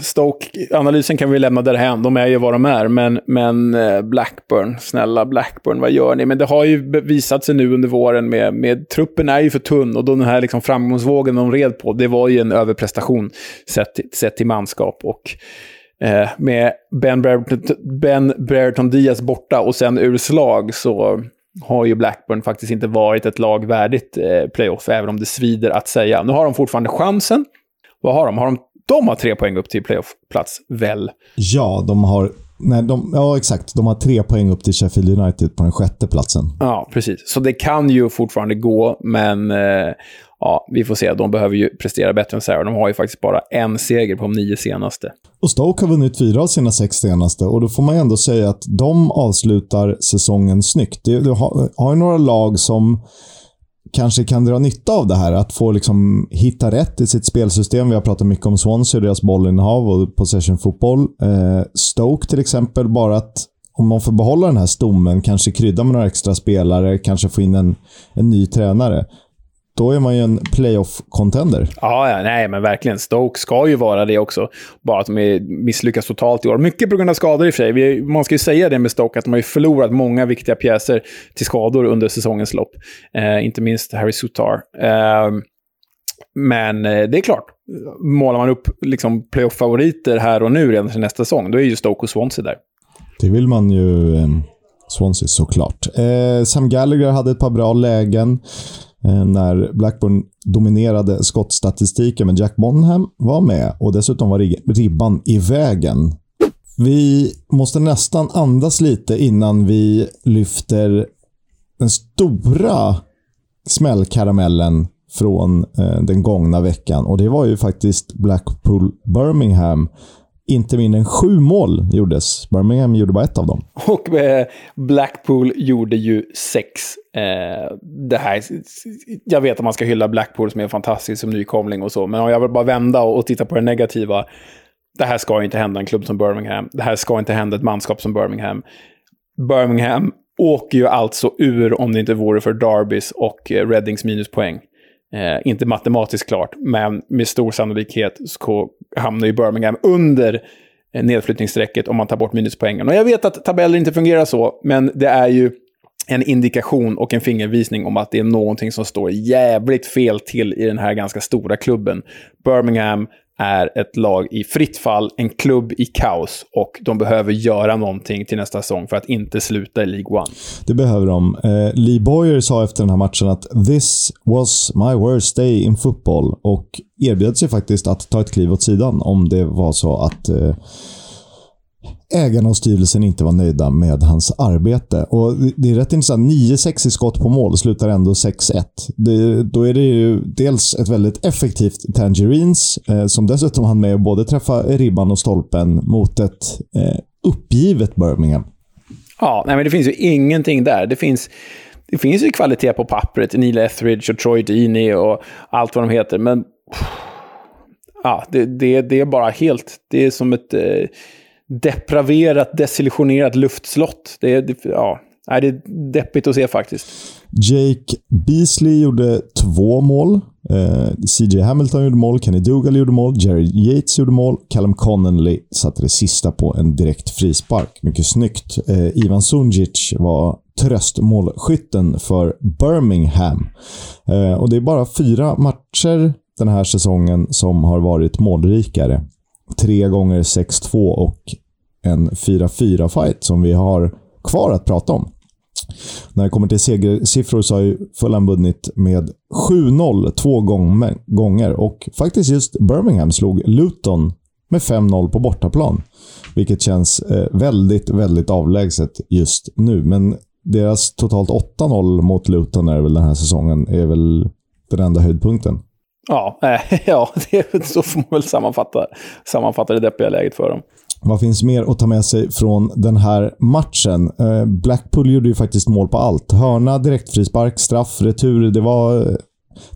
Stoke-analysen kan vi lämna därhän. De är ju vad de är. Men, men eh, Blackburn, snälla Blackburn, vad gör ni? Men det har ju visat sig nu under våren med, med truppen är ju för tunn och då den här liksom framgångsvågen de red på, det var ju en överprestation sett, sett till manskap. Och eh, med Ben Brereton, ben Brereton Diaz borta och sen ur slag så har ju Blackburn faktiskt inte varit ett lag värdigt eh, playoff, även om det svider att säga. Nu har de fortfarande chansen. Vad har de? Har de, de har tre poäng upp till playoffplats, väl? Ja, de har Nej, de, ja, exakt. De har tre poäng upp till Sheffield United på den sjätte platsen. Ja, precis. Så det kan ju fortfarande gå, men eh, ja, vi får se. De behöver ju prestera bättre än så här. De har ju faktiskt bara en seger på de nio senaste. Och Stoke har vunnit fyra av sina sex senaste och då får man ju ändå säga att de avslutar säsongen snyggt. Har, har ju några lag som kanske kan dra nytta av det här. Att få liksom hitta rätt i sitt spelsystem. Vi har pratat mycket om Swansea, och deras bollinnehav och possession-fotboll. Eh, Stoke till exempel, bara att om man får behålla den här stommen, kanske krydda med några extra spelare, kanske få in en, en ny tränare. Då är man ju en playoff-contender. Ja, ja, nej, men verkligen. Stoke ska ju vara det också. Bara att de är misslyckas totalt i år. Mycket på grund av skador i och för sig. Vi, man ska ju säga det med Stoke, att de har ju förlorat många viktiga pjäser till skador under säsongens lopp. Eh, inte minst Harry Sutar. Eh, men det är klart, målar man upp liksom playoff-favoriter här och nu redan till nästa säsong, då är ju Stoke och Swansea där. Det vill man ju... Eh, Swansea såklart. Eh, Sam Gallagher hade ett par bra lägen. Eh, när Blackburn dominerade skottstatistiken, men Jack Bonham var med och dessutom var ribban i vägen. Vi måste nästan andas lite innan vi lyfter den stora smällkaramellen från eh, den gångna veckan. Och Det var ju faktiskt Blackpool Birmingham inte mindre än sju mål gjordes. Birmingham gjorde bara ett av dem. Och eh, Blackpool gjorde ju sex. Eh, det här, jag vet att man ska hylla Blackpool som är fantastisk som nykomling och så, men om jag vill bara vända och, och titta på det negativa. Det här ska inte hända en klubb som Birmingham. Det här ska inte hända ett manskap som Birmingham. Birmingham åker ju alltså ur om det inte vore för Darbys och eh, Reddings minuspoäng. Eh, inte matematiskt klart, men med stor sannolikhet så hamnar ju Birmingham under eh, nedflyttningsstrecket om man tar bort minuspoängen. Och jag vet att tabeller inte fungerar så, men det är ju en indikation och en fingervisning om att det är någonting som står jävligt fel till i den här ganska stora klubben. Birmingham är ett lag i fritt fall, en klubb i kaos och de behöver göra någonting till nästa säsong för att inte sluta i League One. Det behöver de. Eh, Lee Boyer sa efter den här matchen att “This was my worst day in football” och erbjöd sig faktiskt att ta ett kliv åt sidan om det var så att eh, ägarna och styrelsen inte var nöjda med hans arbete. Och Det är rätt intressant. 9-6 i skott på mål slutar ändå 6-1. Då är det ju dels ett väldigt effektivt Tangerines, eh, som dessutom hann med att både träffa ribban och stolpen mot ett eh, uppgivet Birmingham. Ja, nej, men det finns ju ingenting där. Det finns, det finns ju kvalitet på pappret. Neil Etheridge och Troy Deeney och allt vad de heter. Men ja, det, det, det är bara helt... Det är som ett... Eh, depraverat, desillusionerat luftslott. Det är, det, ja, det är deppigt att se faktiskt. Jake Beasley gjorde två mål. Eh, CJ Hamilton gjorde mål, Kenny Dougal gjorde mål, Jerry Yates gjorde mål. Callum Connolly satte det sista på en direkt frispark. Mycket snyggt. Eh, Ivan Sundjic var tröstmålskytten för Birmingham. Eh, och Det är bara fyra matcher den här säsongen som har varit målrikare tre gånger 6-2 och en 4-4 fight som vi har kvar att prata om. När det kommer till segersiffror så har ju Fulham vunnit med 7-0 två gånger och faktiskt just Birmingham slog Luton med 5-0 på bortaplan. Vilket känns eh, väldigt, väldigt avlägset just nu. Men deras totalt 8-0 mot Luton är väl den här säsongen är väl den enda höjdpunkten. Ja, äh, ja det, så får man väl sammanfatta, sammanfatta det deppiga läget för dem. Vad finns mer att ta med sig från den här matchen? Eh, Blackpool gjorde ju faktiskt mål på allt. Hörna, direktfrispark, straff, retur. Det var...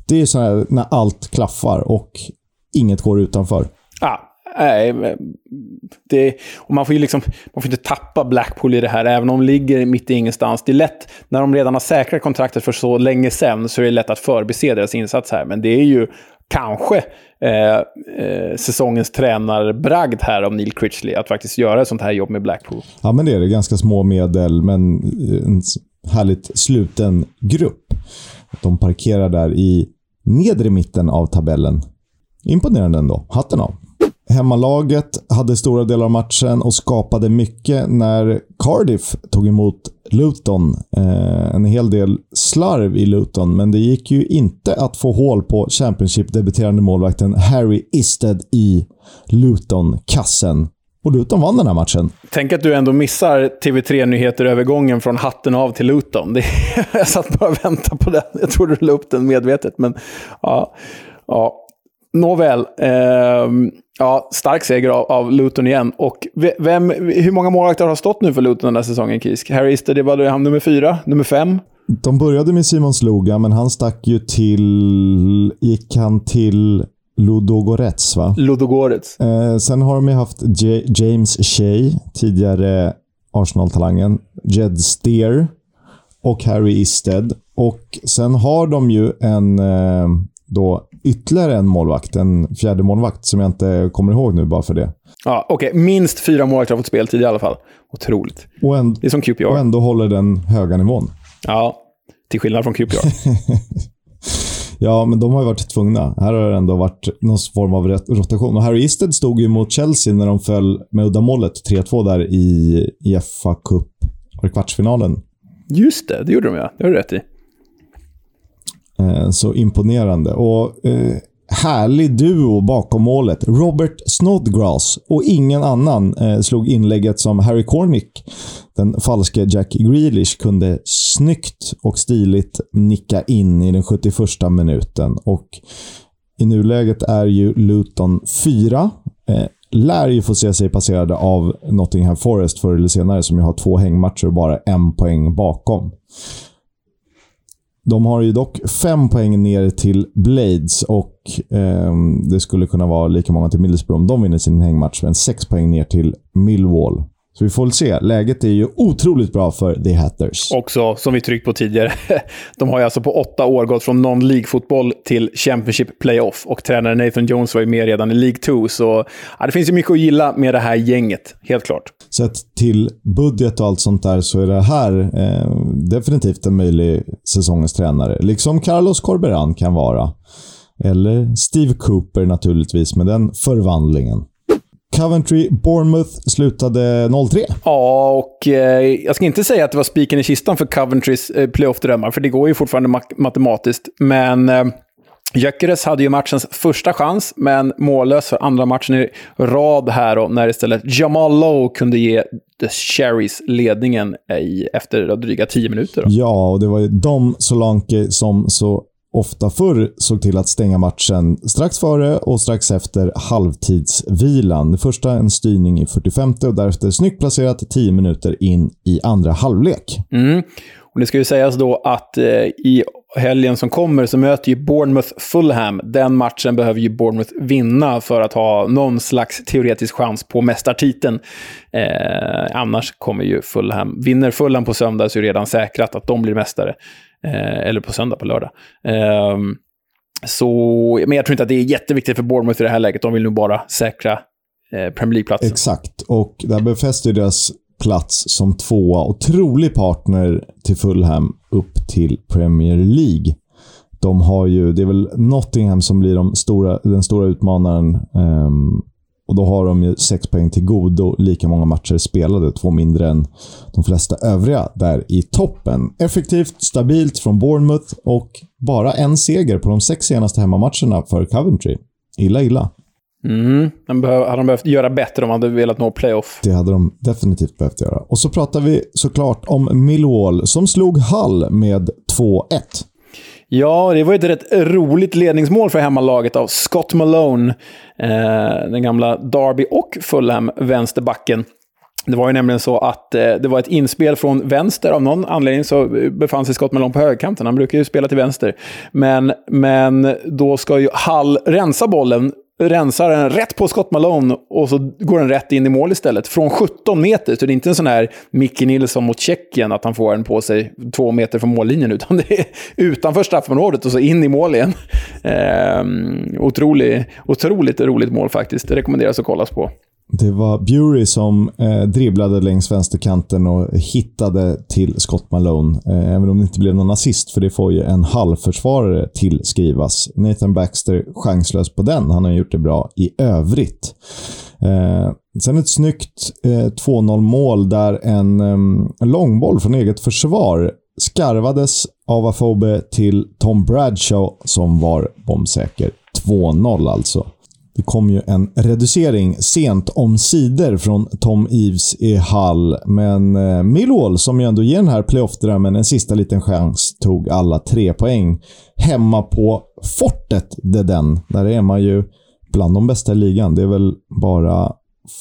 Det är så här när allt klaffar och inget går utanför. Ja, nej, det, och man får ju liksom, man får inte tappa Blackpool i det här, även om de ligger mitt i ingenstans. Det är lätt, när de redan har säkrat kontraktet för så länge sedan, så är det lätt att förbise deras insats här. Men det är ju kanske eh, eh, säsongens tränarbragd här av Neil Critchley, att faktiskt göra ett sånt här jobb med Blackpool. Ja, men det är det. Ganska små medel, men eh, en härligt sluten grupp. De parkerar där i nedre mitten av tabellen. Imponerande ändå. Hatten av. Hemmalaget hade stora delar av matchen och skapade mycket när Cardiff tog emot Luton. Eh, en hel del slarv i Luton, men det gick ju inte att få hål på Championship-debuterande målvakten Harry Isted i Luton-kassen. Och Luton vann den här matchen. Tänk att du ändå missar TV3-nyheter-övergången från hatten av till Luton. Det, jag satt bara och väntade på den. Jag trodde du la upp den medvetet, men ja. ja. Nåväl. Eh, ja, stark seger av, av, Luton igen. Och vem, hur många målvakter har stått nu för Luton den här säsongen, Kisk? Harry Ister, det var han nummer fyra? Nummer fem? De började med Simon Sloga, men han stack ju till... Gick han till Ludogorets, va? Ludogorets. Eh, sen har de ju haft J James Shea, tidigare Arsenal-talangen. Jed Steer och Harry Isted. Och sen har de ju en eh, då ytterligare en målvakt, en fjärde målvakt som jag inte kommer ihåg nu bara för det. Ja, Okej, okay. minst fyra målvakter har fått speltid i alla fall. Otroligt. Och en, det är som QPR. Och ändå håller den höga nivån. Ja, till skillnad från QPR. ja, men de har ju varit tvungna. Här har det ändå varit någon form av rotation. Och Harry Isted stod ju mot Chelsea när de föll med uddamålet 3-2 där i, i FA Cup, kvartsfinalen. Just det, det gjorde de ja. Det har du rätt i. Eh, så imponerande. Och eh, härlig duo bakom målet. Robert Snodgrass och ingen annan eh, slog inlägget som Harry Cornick, den falske Jack Grealish, kunde snyggt och stiligt nicka in i den 71 minuten. Och i nuläget är ju Luton 4. Eh, lär ju få se sig passerade av Nottingham Forest förr eller senare, som ju har två hängmatcher och bara en poäng bakom. De har ju dock fem poäng ner till Blades och eh, det skulle kunna vara lika många till Middlesbrough om de vinner sin hängmatch, men sex poäng ner till Millwall. Så vi får väl se. Läget är ju otroligt bra för The Hatters. Också, som vi tryckt på tidigare, de har ju alltså på åtta år gått från non-League-fotboll till Championship Playoff. Och tränaren Nathan Jones var ju med redan i League 2, så ja, det finns ju mycket att gilla med det här gänget. Helt klart. Sett till budget och allt sånt där så är det här eh, definitivt en möjlig säsongens tränare. Liksom Carlos Corberan kan vara. Eller Steve Cooper naturligtvis, med den förvandlingen. Coventry Bournemouth slutade 0-3. Ja, och eh, jag ska inte säga att det var spiken i kistan för Coventrys eh, playoff-drömmar, för det går ju fortfarande ma matematiskt. Men eh, Gyökeres hade ju matchens första chans, men mållös för andra matchen i rad här och när istället Jamal Lowe kunde ge The Cherries ledningen i, efter dryga tio minuter. Då. Ja, och det var ju Dom Solanke som så ofta förr såg till att stänga matchen strax före och strax efter halvtidsvilan. Det första en styrning i 45 och därefter snyggt placerat 10 minuter in i andra halvlek. Mm. Och det ska ju sägas då att eh, i helgen som kommer så möter ju Bournemouth Fulham. Den matchen behöver ju Bournemouth vinna för att ha någon slags teoretisk chans på mästartiteln. Eh, annars kommer ju Fulham... Vinner Fulham på söndag så är det redan säkrat att de blir mästare. Eh, eller på söndag, på lördag. Eh, så, men jag tror inte att det är jätteviktigt för Bournemouth i det här läget. De vill nog bara säkra eh, Premier League-platsen. Exakt, och det här befäster deras plats som tvåa och trolig partner till Fulham upp till Premier League. De har ju, det är väl Nottingham som blir de stora, den stora utmanaren. Um, och då har de ju sex poäng till godo, lika många matcher spelade, två mindre än de flesta övriga där i toppen. Effektivt, stabilt från Bournemouth och bara en seger på de sex senaste hemmamatcherna för Coventry. Illa, illa. Mm. De behöv, hade de behövt göra bättre om de hade velat nå playoff. Det hade de definitivt behövt göra. Och så pratar vi såklart om Millwall som slog Hull med 2-1. Ja, det var ett rätt roligt ledningsmål för hemmalaget av Scott Malone. Eh, den gamla Derby och Fulham-vänsterbacken. Det var ju nämligen så att eh, det var ett inspel från vänster. Av någon anledning så befann sig Scott Malone på högerkanten. Han brukar ju spela till vänster. Men, men då ska ju Hall rensa bollen rensar den rätt på Scott Malone och så går den rätt in i mål istället. Från 17 meter, så det är inte en sån här Micke Nilsson mot Tjeckien, att han får den på sig två meter från mållinjen, utan det är utanför straffområdet och så in i mål igen. Eh, otroligt, otroligt roligt mål faktiskt. Det rekommenderas att kollas på. Det var Bury som eh, dribblade längs vänsterkanten och hittade till Scott Malone. Eh, även om det inte blev någon assist, för det får ju en halvförsvarare tillskrivas. Nathan Baxter chanslös på den. Han har gjort det bra i övrigt. Eh, sen ett snyggt eh, 2-0 mål där en, en långboll från eget försvar skarvades av Afobe till Tom Bradshaw som var bombsäker. 2-0 alltså. Det kom ju en reducering sent om sidor från Tom Eves i Hall, men eh, Millwall, som ju ändå ger den här playoff-drömmen en sista liten chans, tog alla tre poäng. Hemma på Fortet, det den. Där är man ju bland de bästa i ligan. Det är väl bara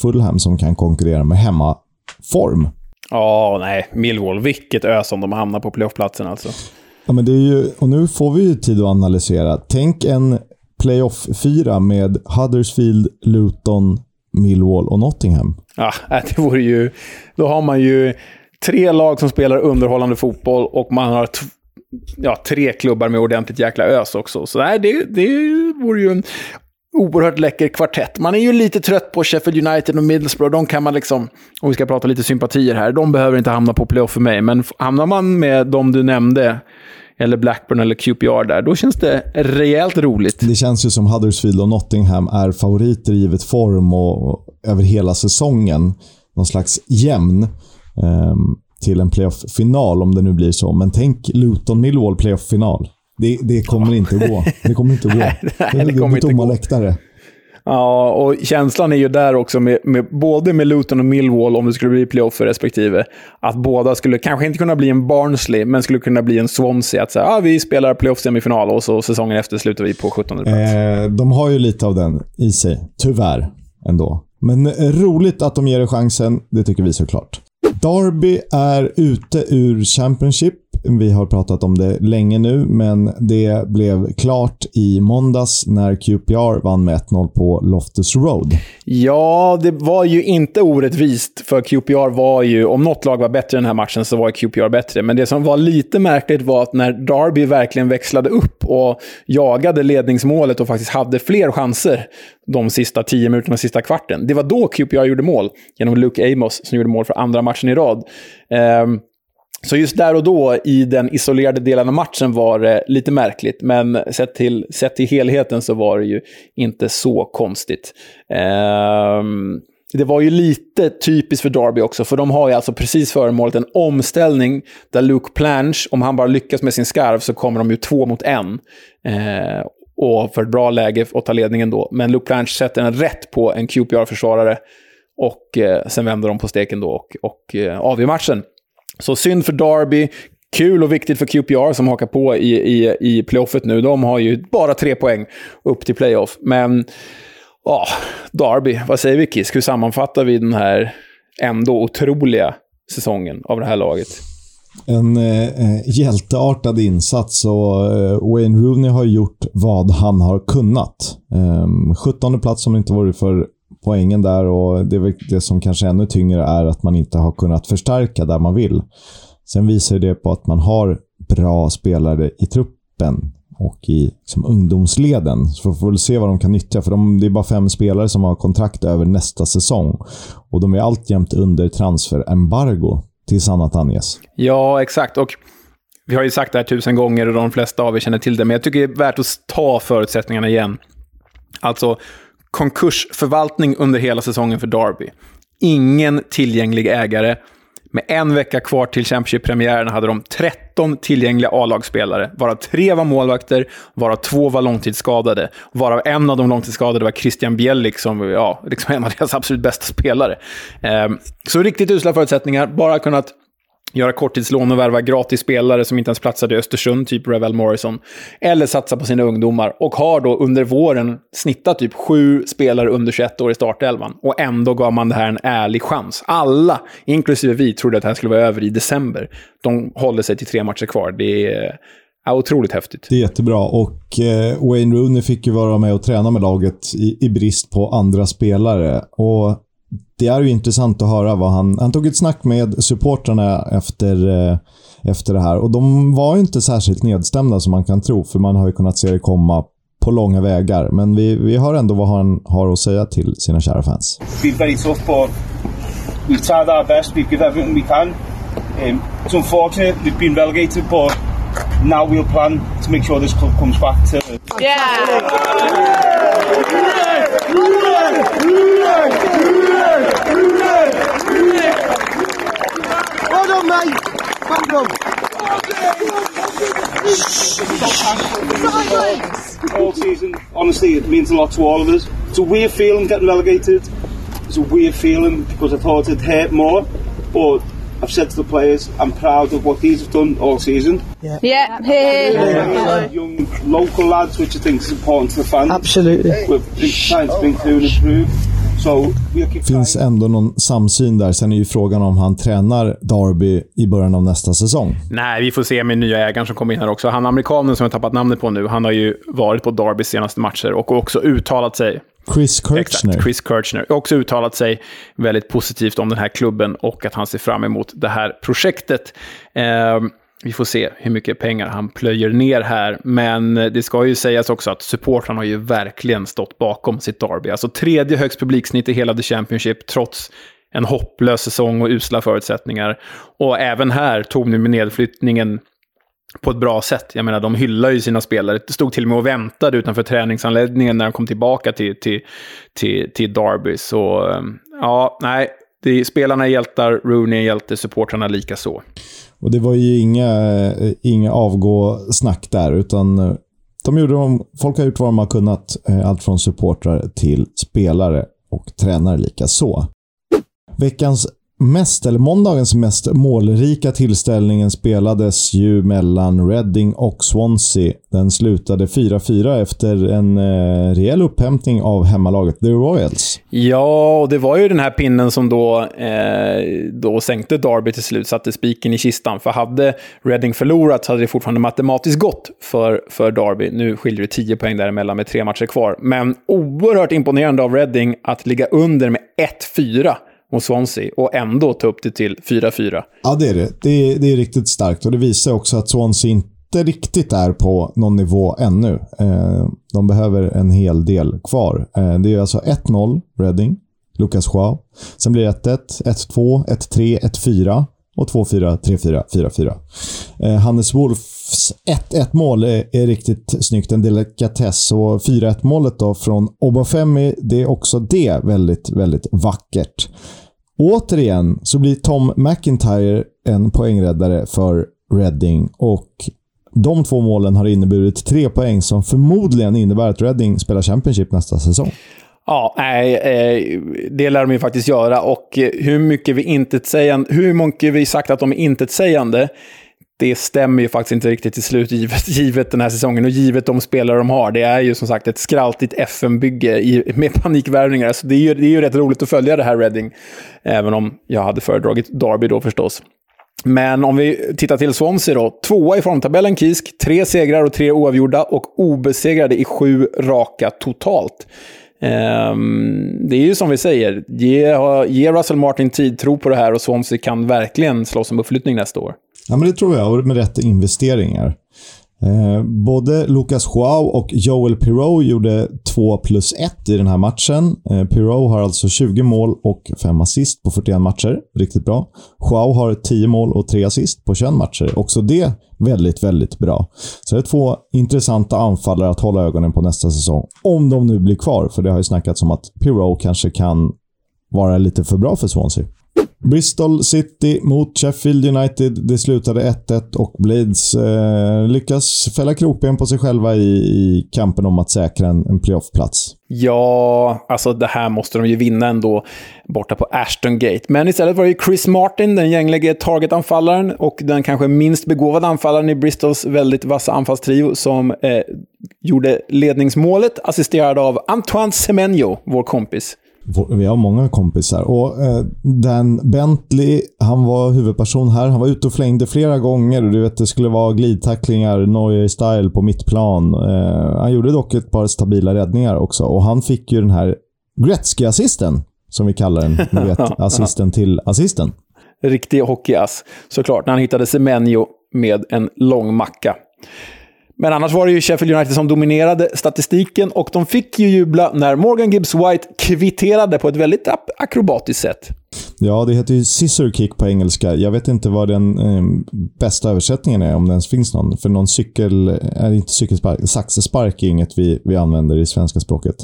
Fulham som kan konkurrera med hemmaform. Ja, oh, nej. Millwall. Vilket ös om de hamnar på playoffplatsen alltså. Ja, men det är ju, och nu får vi ju tid att analysera. Tänk en playoff-fyra med Huddersfield, Luton, Millwall och Nottingham. Ja, äh, det vore ju... Då har man ju tre lag som spelar underhållande fotboll och man har ja, tre klubbar med ordentligt jäkla ös också. Så nej, det, det vore ju en oerhört läcker kvartett. Man är ju lite trött på Sheffield United och Middlesbrough. De kan man liksom, om vi ska prata lite sympatier här, de behöver inte hamna på playoff för mig. Men hamnar man med de du nämnde, eller Blackburn eller QPR där, då känns det rejält roligt. Det känns ju som Huddersfield och Nottingham är favoriter givet form och, och över hela säsongen. Någon slags jämn eh, till en playoff-final om det nu blir så. Men tänk Luton-Millwall playoff-final. Det, det, kommer ja. inte att gå. Det kommer inte att gå. nej, nej, det, kommer det tomma läktare. Ja, och känslan är ju där också, med, med, både med Luton och Millwall, om det skulle bli playoff för respektive, att båda skulle kanske inte kunna bli en Barnsley, men skulle kunna bli en Swansea. Att säga, ah, vi spelar playoff-semifinal och så säsongen efter slutar vi på 17 plats. Eh, de har ju lite av den i sig, tyvärr, ändå. Men eh, roligt att de ger det chansen, det tycker vi såklart. Derby är ute ur Championship vi har pratat om det länge nu, men det blev klart i måndags när QPR vann med 1-0 på Loftus Road. Ja, det var ju inte orättvist, för QPR var ju... Om något lag var bättre i den här matchen så var QPR bättre. Men det som var lite märkligt var att när Derby verkligen växlade upp och jagade ledningsmålet och faktiskt hade fler chanser de sista tio minuterna, sista kvarten. Det var då QPR gjorde mål, genom Luke Amos som gjorde mål för andra matchen i rad. Um, så just där och då, i den isolerade delen av matchen, var det lite märkligt. Men sett till, sett till helheten så var det ju inte så konstigt. Um, det var ju lite typiskt för Derby också, för de har ju alltså precis före målet en omställning där Luke Planche, om han bara lyckas med sin skarv, så kommer de ju två mot en. Uh, och för ett bra läge att ta ledningen då. Men Luke Planche sätter den rätt på en QPR-försvarare. Och eh, sen vänder de på steken då och, och eh, avgör matchen. Så synd för Derby. Kul och viktigt för QPR som hakar på i, i, i playoffet nu. De har ju bara tre poäng upp till playoff. Men, ja, Derby, vad säger vi Kisk? Hur sammanfattar vi den här ändå otroliga säsongen av det här laget? En eh, hjälteartad insats och eh, Wayne Rooney har gjort vad han har kunnat. Eh, 17 plats om det inte vore för poängen där och det, är det som kanske är ännu tyngre är att man inte har kunnat förstärka där man vill. Sen visar det på att man har bra spelare i truppen och i liksom, ungdomsleden. Så vi får väl se vad de kan nyttja. För de, det är bara fem spelare som har kontrakt över nästa säsong. Och de är alltjämt under transferembargo, tills annat anges. Ja, exakt. Och vi har ju sagt det här tusen gånger och de flesta av er känner till det, men jag tycker det är värt att ta förutsättningarna igen. Alltså, konkursförvaltning under hela säsongen för Derby. Ingen tillgänglig ägare. Med en vecka kvar till Championship-premiären hade de 13 tillgängliga A-lagsspelare, varav tre var målvakter, varav två var långtidsskadade, varav en av de långtidsskadade var Christian Bjellik, som ja, liksom en av deras absolut bästa spelare. Eh, så riktigt usla förutsättningar, bara kunnat göra korttidslån och värva gratis spelare som inte ens platsade i Östersund, typ Revel Morrison. Eller satsa på sina ungdomar. Och har då under våren snittat typ sju spelare under 21 år i startelvan. Och ändå gav man det här en ärlig chans. Alla, inklusive vi, trodde att det här skulle vara över i december. De håller sig till tre matcher kvar. Det är Ja, otroligt häftigt. Det är jättebra och eh, Wayne Rooney fick ju vara med och träna med laget i, i brist på andra spelare. Och det är ju intressant att höra vad han... Han tog ett snack med supportrarna efter, eh, efter det här och de var ju inte särskilt nedstämda som man kan tro, för man har ju kunnat se det komma på långa vägar. Men vi, vi hör ändå vad han har att säga till sina kära fans. It's been very tough but we've tried our best, we've given everything we can. Um, it's unfortunate we've been relegated but now we'll plan to make sure this club comes back to... Yeah! Well done, mate. Well done. all season. Honestly, it means a lot to all of us. It's a weird feeling getting relegated. It's a weird feeling because I thought it'd hurt more. But I've said to the players, I'm proud of what these have done all season. Yeah. Yeah. yeah. Young local lads, which I think is important to the fans. Absolutely. We're trying to bring through and improve. Finns ändå någon samsyn där. Sen är ju frågan om han tränar Derby i början av nästa säsong. Nej, vi får se med nya ägaren som kommer in här också. Han amerikanen som jag tappat namnet på nu, han har ju varit på Derbys senaste matcher och också uttalat sig Chris Kirchner. Exakt, Chris Kirchner. Också uttalat sig väldigt positivt om den här klubben och att han ser fram emot det här projektet. Eh, vi får se hur mycket pengar han plöjer ner här. Men det ska ju sägas också att supportrarna har ju verkligen stått bakom sitt derby. Alltså tredje högst publiksnitt i hela The Championship, trots en hopplös säsong och usla förutsättningar. Och även här tog nu med nedflyttningen på ett bra sätt. Jag menar, de hyllar ju sina spelare. Det stod till och med och väntade utanför träningsanläggningen när de kom tillbaka till, till, till, till Derby. Så eh, ja, nej, det, spelarna är hjältar, Rooney är hjälte, supportrarna likaså. Och det var ju inga, eh, inga avgå-snack där, utan eh, de gjorde de, folk har gjort vad de har kunnat. Eh, allt från supportrar till spelare och tränare lika så. Veckans mest, eller måndagens mest målrika tillställningen spelades ju mellan Reading och Swansea. Den slutade 4-4 efter en eh, rejäl upphämtning av hemmalaget The Royals. Ja, och det var ju den här pinnen som då, eh, då sänkte Derby till slut, satte spiken i kistan. För hade Reading förlorat så hade det fortfarande matematiskt gått för, för Derby. Nu skiljer det 10 poäng däremellan med tre matcher kvar. Men oerhört imponerande av Reading att ligga under med 1-4 mot Swansea och ändå ta upp det till 4-4. Ja, det är det. Det är, det är riktigt starkt och det visar också att Swansea inte riktigt är på någon nivå ännu. Eh, de behöver en hel del kvar. Eh, det är alltså 1-0 Reading, Lucas Joao. Sen blir det 1-1, 1-2, 1-3, 1-4 och 2-4, 3-4, 4-4. Eh, Hannes Wolfs 1-1 mål är, är, riktigt snyggt. En delikatess. Och 4-1 målet då från Obafemi, det är också det väldigt, väldigt vackert. Återigen så blir Tom McIntyre en poängräddare för Reading och de två målen har inneburit tre poäng som förmodligen innebär att Reading spelar Championship nästa säsong. Ja, nej, eh, det lär de ju faktiskt göra. Och eh, hur mycket vi intetsägande, hur mycket vi sagt att de är intetsägande, det stämmer ju faktiskt inte riktigt till slut, givet, givet den här säsongen och givet de spelare de har. Det är ju som sagt ett skraltigt FN-bygge med panikvärvningar. Så det är, ju, det är ju rätt roligt att följa det här Reading, även om jag hade föredragit Derby då förstås. Men om vi tittar till Swansea då. Tvåa i formtabellen Kisk, tre segrar och tre oavgjorda och obesegrade i sju raka totalt. Ehm, det är ju som vi säger, ge, ge Russell Martin tid, tro på det här och Swansea kan verkligen slåss om uppflyttning nästa år. Ja, men det tror jag, och med rätt investeringar. Eh, både Lucas Joao och Joel Pirou gjorde 2 plus 1 i den här matchen. Eh, Pirou har alltså 20 mål och 5 assist på 41 matcher. Riktigt bra. Joao har 10 mål och 3 assist på 21 matcher. Också det väldigt, väldigt bra. Så det är två intressanta anfallare att hålla ögonen på nästa säsong. Om de nu blir kvar, för det har ju snackats om att Pirou kanske kan vara lite för bra för Swansea. Bristol City mot Sheffield United. Det slutade 1-1 och Blades eh, lyckas fälla krokben på sig själva i, i kampen om att säkra en, en playoffplats. Ja, alltså det här måste de ju vinna ändå borta på Ashton Gate. Men istället var det ju Chris Martin, den gänglige target-anfallaren och den kanske minst begåvade anfallaren i Bristols väldigt vassa anfallstrio som eh, gjorde ledningsmålet, assisterad av Antoine Semenyo, vår kompis. Vi har många kompisar. Och eh, Dan Bentley, han var huvudperson här. Han var ute och flängde flera gånger. Du vet, det skulle vara glidtacklingar, Neuer-style på mittplan. Eh, han gjorde dock ett par stabila räddningar också. Och han fick ju den här Gretzky-assisten, som vi kallar den. Ni vet, assisten till assisten. Riktig hockeyass, såklart. När han hittade Semenyo med en lång macka. Men annars var det ju Sheffield United som dominerade statistiken och de fick ju jubla när Morgan Gibbs White kvitterade på ett väldigt akrobatiskt sätt. Ja, det heter ju scissor kick på engelska. Jag vet inte vad den eh, bästa översättningen är, om det ens finns någon. För någon cykel, är inte cykelspark, saxespark är inget vi, vi använder i svenska språket.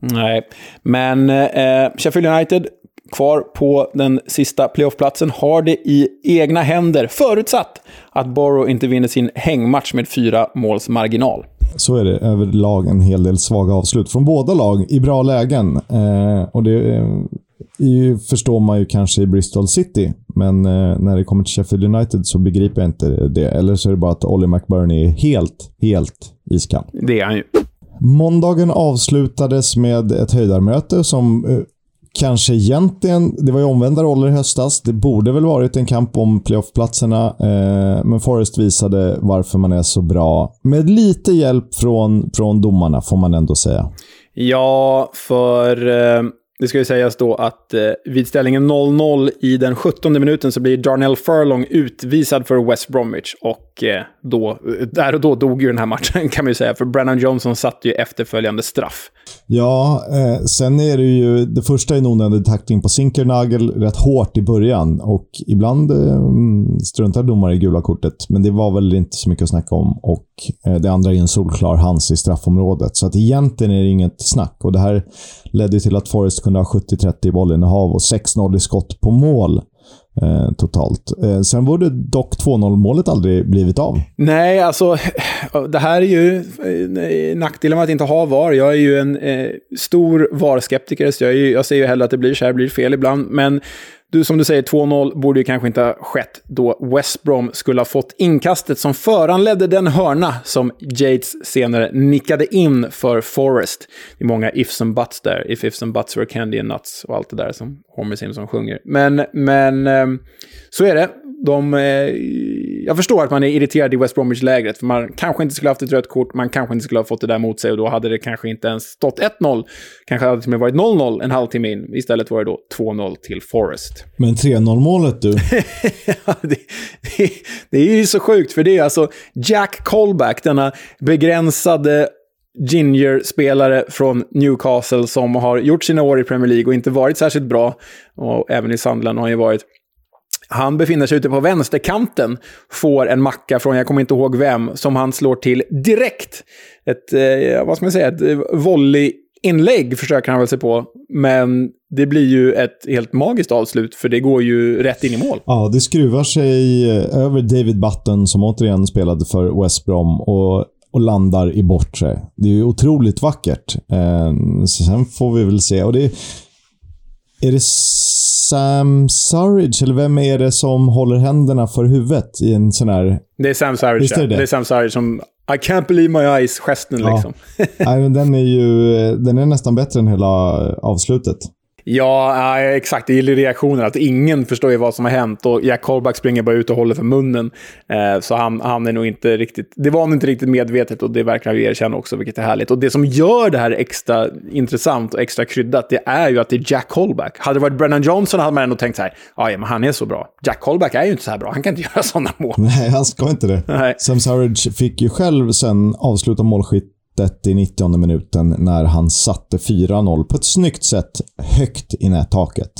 Nej, men eh, Sheffield United kvar på den sista playoffplatsen har det i egna händer, förutsatt att Borough inte vinner sin hängmatch med fyra måls marginal. Så är det överlag en hel del svaga avslut från båda lag i bra lägen. Eh, och det eh, förstår man ju kanske i Bristol City, men eh, när det kommer till Sheffield United så begriper jag inte det. Eller så är det bara att Ollie McBurney är helt, helt iskall. Det är han ju. Måndagen avslutades med ett höjdarmöte som eh, kanske egentligen, det var ju omvända roller i höstas. Det borde väl varit en kamp om playoffplatserna, eh, men Forrest visade varför man är så bra. Med lite hjälp från, från domarna, får man ändå säga. Ja, för eh, det ska ju sägas då att eh, vid ställningen 0-0 i den 17 minuten så blir Darnell Furlong utvisad för West Bromwich. Och eh, då, eh, där och då dog ju den här matchen kan man ju säga, för Brennan Johnson satte ju efterföljande straff. Ja, eh, sen är det ju... Det första är en onödig tackling på Sinkernagel rätt hårt i början och ibland eh, mm, struntar domare i gula kortet, men det var väl inte så mycket att snacka om. Och eh, det andra är en solklar hans i straffområdet, så att egentligen är det inget snack. Och det här ledde till att Forrest kunde ha 70-30 i bollinnehav och 6-0 i skott på mål. Eh, totalt. Eh, sen borde dock 2-0 målet aldrig blivit av. Nej, alltså det här är ju eh, nackdelen med att inte ha VAR. Jag är ju en eh, stor VAR-skeptiker, så jag, är, jag ser ju hellre att det blir så här, blir fel ibland. Men du, som du säger, 2-0 borde ju kanske inte ha skett då West Brom skulle ha fått inkastet som föranledde den hörna som Yates senare nickade in för Forest. Det är många ifs and buts där. If ifs and buts were candy and nuts och allt det där som Homer Simpson sjunger. Men, men ehm, så är det. De, eh, jag förstår att man är irriterad i West Bromwich-lägret, för man kanske inte skulle ha haft ett rött kort, man kanske inte skulle ha fått det där mot sig och då hade det kanske inte ens stått 1-0. Kanske hade det till och med varit 0-0 en halvtimme in. Istället var det då 2-0 till Forest. Men 3-0 målet du? ja, det, det, det är ju så sjukt, för det är alltså Jack Colback, denna begränsade Ginger-spelare från Newcastle som har gjort sina år i Premier League och inte varit särskilt bra. Och även i Sandland har han ju varit. Han befinner sig ute på vänsterkanten, får en macka från, jag kommer inte ihåg vem, som han slår till direkt. Ett, eh, vad ska man säga, ett eh, volleyinlägg försöker han väl sig på. Men det blir ju ett helt magiskt avslut, för det går ju rätt in i mål. Ja, det skruvar sig eh, över David Button, som återigen spelade för West Brom. Och och landar i bortre. Det är ju otroligt vackert. Eh, sen får vi väl se. Och det, är det Sam Surridge, eller vem är det som håller händerna för huvudet i en sån här... Det är Sam Surridge, är det? det är Sam Surridge som I can't believe my eyes-gesten ja. liksom. Nej, den är ju den är nästan bättre än hela avslutet. Ja, exakt. Det gillar reaktionen. Att ingen förstår ju vad som har hänt och Jack Colback springer bara ut och håller för munnen. Eh, så han, han är nog inte riktigt... Det var nog inte riktigt medvetet och det verkar vi erkänna också, vilket är härligt. Och det som gör det här extra intressant och extra kryddat, det är ju att det är Jack Colback. Hade det varit Brennan Johnson hade man ändå tänkt så här, ja, men han är så bra. Jack Colback är ju inte så här bra. Han kan inte göra sådana mål. Nej, han ska inte det. Nej. Sam Surridge fick ju själv sen avsluta målskytt i 90 minuten när han satte 4-0 på ett snyggt sätt högt i nättaket.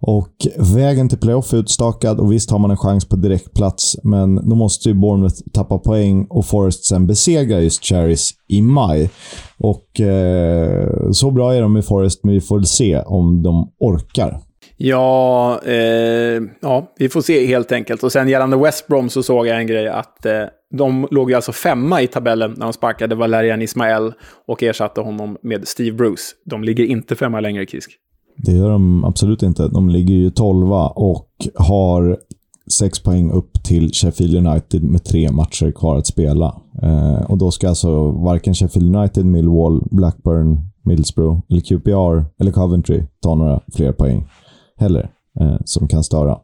Och vägen till playoff är utstakad och visst har man en chans på direktplats, men då måste ju Bournemouth tappa poäng och Forest sen besegra just Cherries i maj. Och eh, så bra är de i Forest, men vi får väl se om de orkar. Ja, eh, ja, vi får se helt enkelt. Och sen gällande West Brom så såg jag en grej att eh, de låg ju alltså femma i tabellen när de sparkade Valerian Ismael och ersatte honom med Steve Bruce. De ligger inte femma längre, Kisk. Det gör de absolut inte. De ligger ju tolva och har sex poäng upp till Sheffield United med tre matcher kvar att spela. Eh, och Då ska alltså varken Sheffield United, Millwall, Blackburn, Middlesbrough, eller QPR eller Coventry ta några fler poäng heller, eh, som kan störa.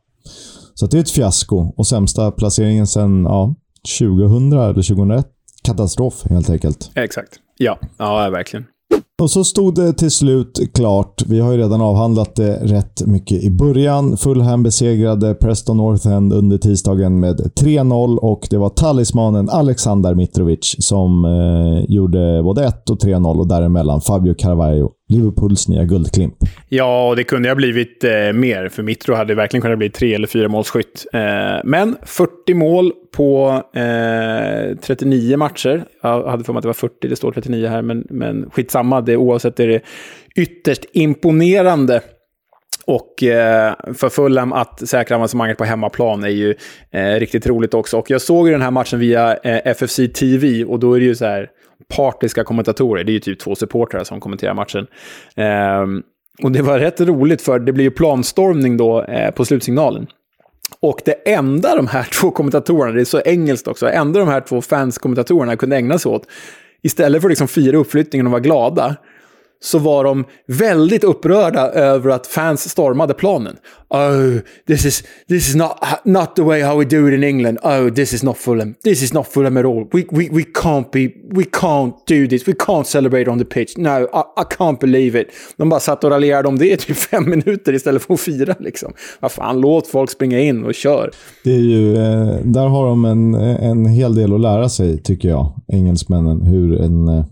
Så det är ett fiasko och sämsta placeringen sen... ja, 2000 eller 2001. Katastrof helt enkelt. Exakt. Ja, ja verkligen. Och så stod det till slut klart. Vi har ju redan avhandlat det rätt mycket i början. Fulham besegrade Preston North End under tisdagen med 3-0 och det var talismanen Alexander Mitrovic som eh, gjorde både 1 och 3-0 och däremellan Fabio Carvalho, Liverpools nya guldklimp. Ja, och det kunde ha blivit eh, mer, för Mitro hade verkligen kunnat bli tre eller fyra målsskytt. Eh, men 40 mål på eh, 39 matcher. Jag hade för mig att det var 40, det står 39 här, men, men skitsamma. Det, oavsett är det ytterst imponerande. Och eh, för Fulham att säkra avancemanget på hemmaplan är ju eh, riktigt roligt också. Och jag såg ju den här matchen via eh, FFC TV och då är det ju så här partiska kommentatorer. Det är ju typ två supportrar som kommenterar matchen. Ehm, och det var rätt roligt för det blir ju planstormning då eh, på slutsignalen. Och det enda de här två kommentatorerna, det är så engelskt också, enda de här två fanskommentatorerna kunde ägna sig åt, istället för att liksom fira uppflyttningen och vara glada, så var de väldigt upprörda över att fans stormade planen. Oh, this is, this is not, not the way how we do it in England. Oh, this is not Fulham. This is not Fulham at all. We, we, we can't be, we can't do this. We can't celebrate on the pitch. No, I, I can't believe it. De bara satt och raljerade om det i typ fem minuter istället för att fira. Liksom. Vad fan, låt folk springa in och kör. Det är ju, eh, där har de en, en hel del att lära sig, tycker jag, engelsmännen. Hur en eh,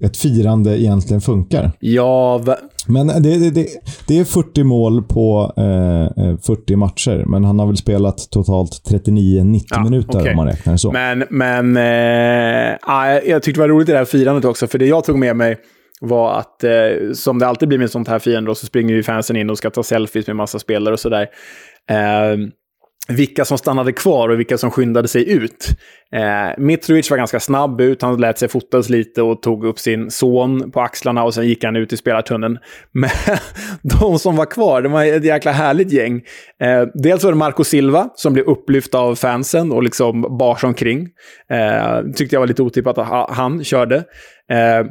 ett firande egentligen funkar. Ja, men det, det, det, det, är 40 mål på eh, 40 eh, matcher, men han har väl spelat totalt 39-90 ja, minuter okay. om man räknar så. Men, men eh, jag tyckte det var roligt det här firandet också, för det jag tog med mig var att, eh, som det alltid blir med sånt här firande, så springer ju fansen in och ska ta selfies med massa spelare och sådär. Eh, vilka som stannade kvar och vilka som skyndade sig ut. Eh, Mitrovic var ganska snabb ut, han lät sig fotas lite och tog upp sin son på axlarna och sen gick han ut i spelartunneln. Men de som var kvar, det var ett jäkla härligt gäng. Eh, dels var det Marco Silva som blev upplyft av fansen och liksom bars omkring. Eh, tyckte jag var lite otippat att han körde. Eh,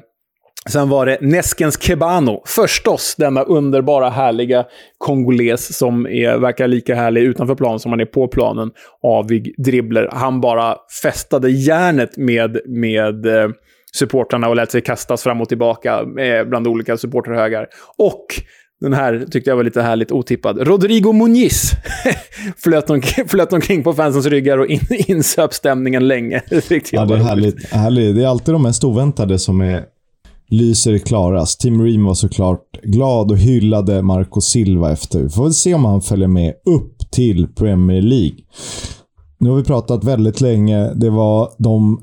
Sen var det Neskens Kebano. Förstås denna underbara, härliga kongoles som är, verkar lika härlig utanför planen som han är på planen. Avig dribbler. Han bara fästade järnet med, med eh, supportrarna och lät sig kastas fram och tillbaka eh, bland olika supporterhögar. Och den här tyckte jag var lite härligt otippad. Rodrigo Muniz flöt, omkring, flöt omkring på fansens ryggar och in, insöp stämningen länge. Det ja, det är härligt, härligt. Det är alltid de mest oväntade som är lyser klarast. Tim Ream var såklart glad och hyllade Marco Silva efter. Vi får väl se om han följer med upp till Premier League. Nu har vi pratat väldigt länge. Det var de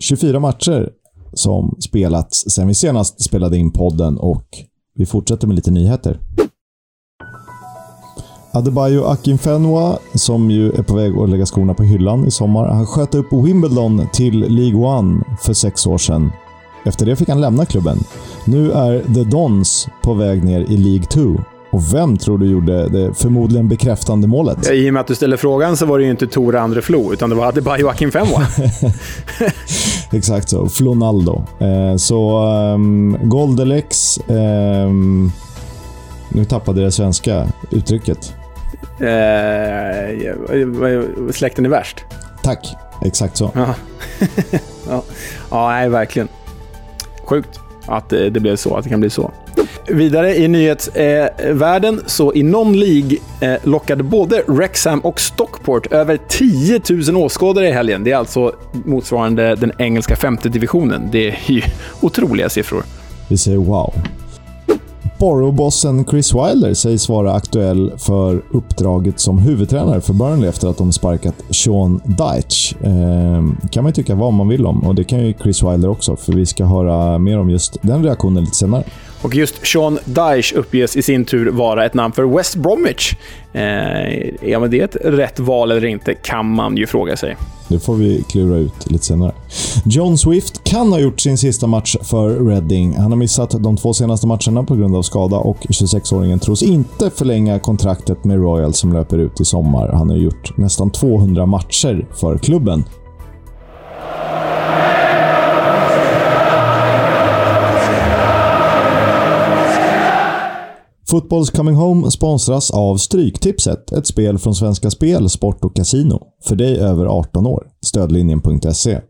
24 matcher som spelats sen vi senast spelade in podden och vi fortsätter med lite nyheter. Adebayo Akinfenwa, som ju är på väg att lägga skorna på hyllan i sommar, han sköt upp Wimbledon till League One för sex år sedan. Efter det fick han lämna klubben. Nu är The Dons på väg ner i League 2. Och vem tror du gjorde det förmodligen bekräftande målet? Ja, I och med att du ställer frågan så var det ju inte Tore Andreflo, utan det var Adebayo Akinfenwa. Exakt så. Flonaldo. Eh, så um, Goldelex... Um, nu tappade jag det svenska uttrycket. Eh, släkten är värst. Tack. Exakt så. ja. ja, nej, verkligen. Sjukt att eh, det blev så, att det kan bli så. Vidare i nyhetsvärlden, eh, så i någon League eh, lockade både Wrexham och Stockport över 10 000 åskådare i helgen. Det är alltså motsvarande den engelska femte divisionen. Det är ju otroliga siffror. Vi säger wow. Borough-bossen Chris Wilder sägs vara aktuell för uppdraget som huvudtränare för Burnley efter att de sparkat Sean Dyche. Eh, kan man ju tycka vad man vill om och det kan ju Chris Wilder också, för vi ska höra mer om just den reaktionen lite senare. Och just Sean Dyche uppges i sin tur vara ett namn för West Bromwich. Eh, ja, men det är ett rätt val eller inte, kan man ju fråga sig. Det får vi klura ut lite senare. John Swift kan ha gjort sin sista match för Reading. Han har missat de två senaste matcherna på grund av skada och 26-åringen tros inte förlänga kontraktet med Royal som löper ut i sommar. Han har gjort nästan 200 matcher för klubben. Fotbolls Coming Home sponsras av Stryktipset, ett spel från Svenska Spel, Sport och Casino. För dig över 18 år. Stödlinjen.se.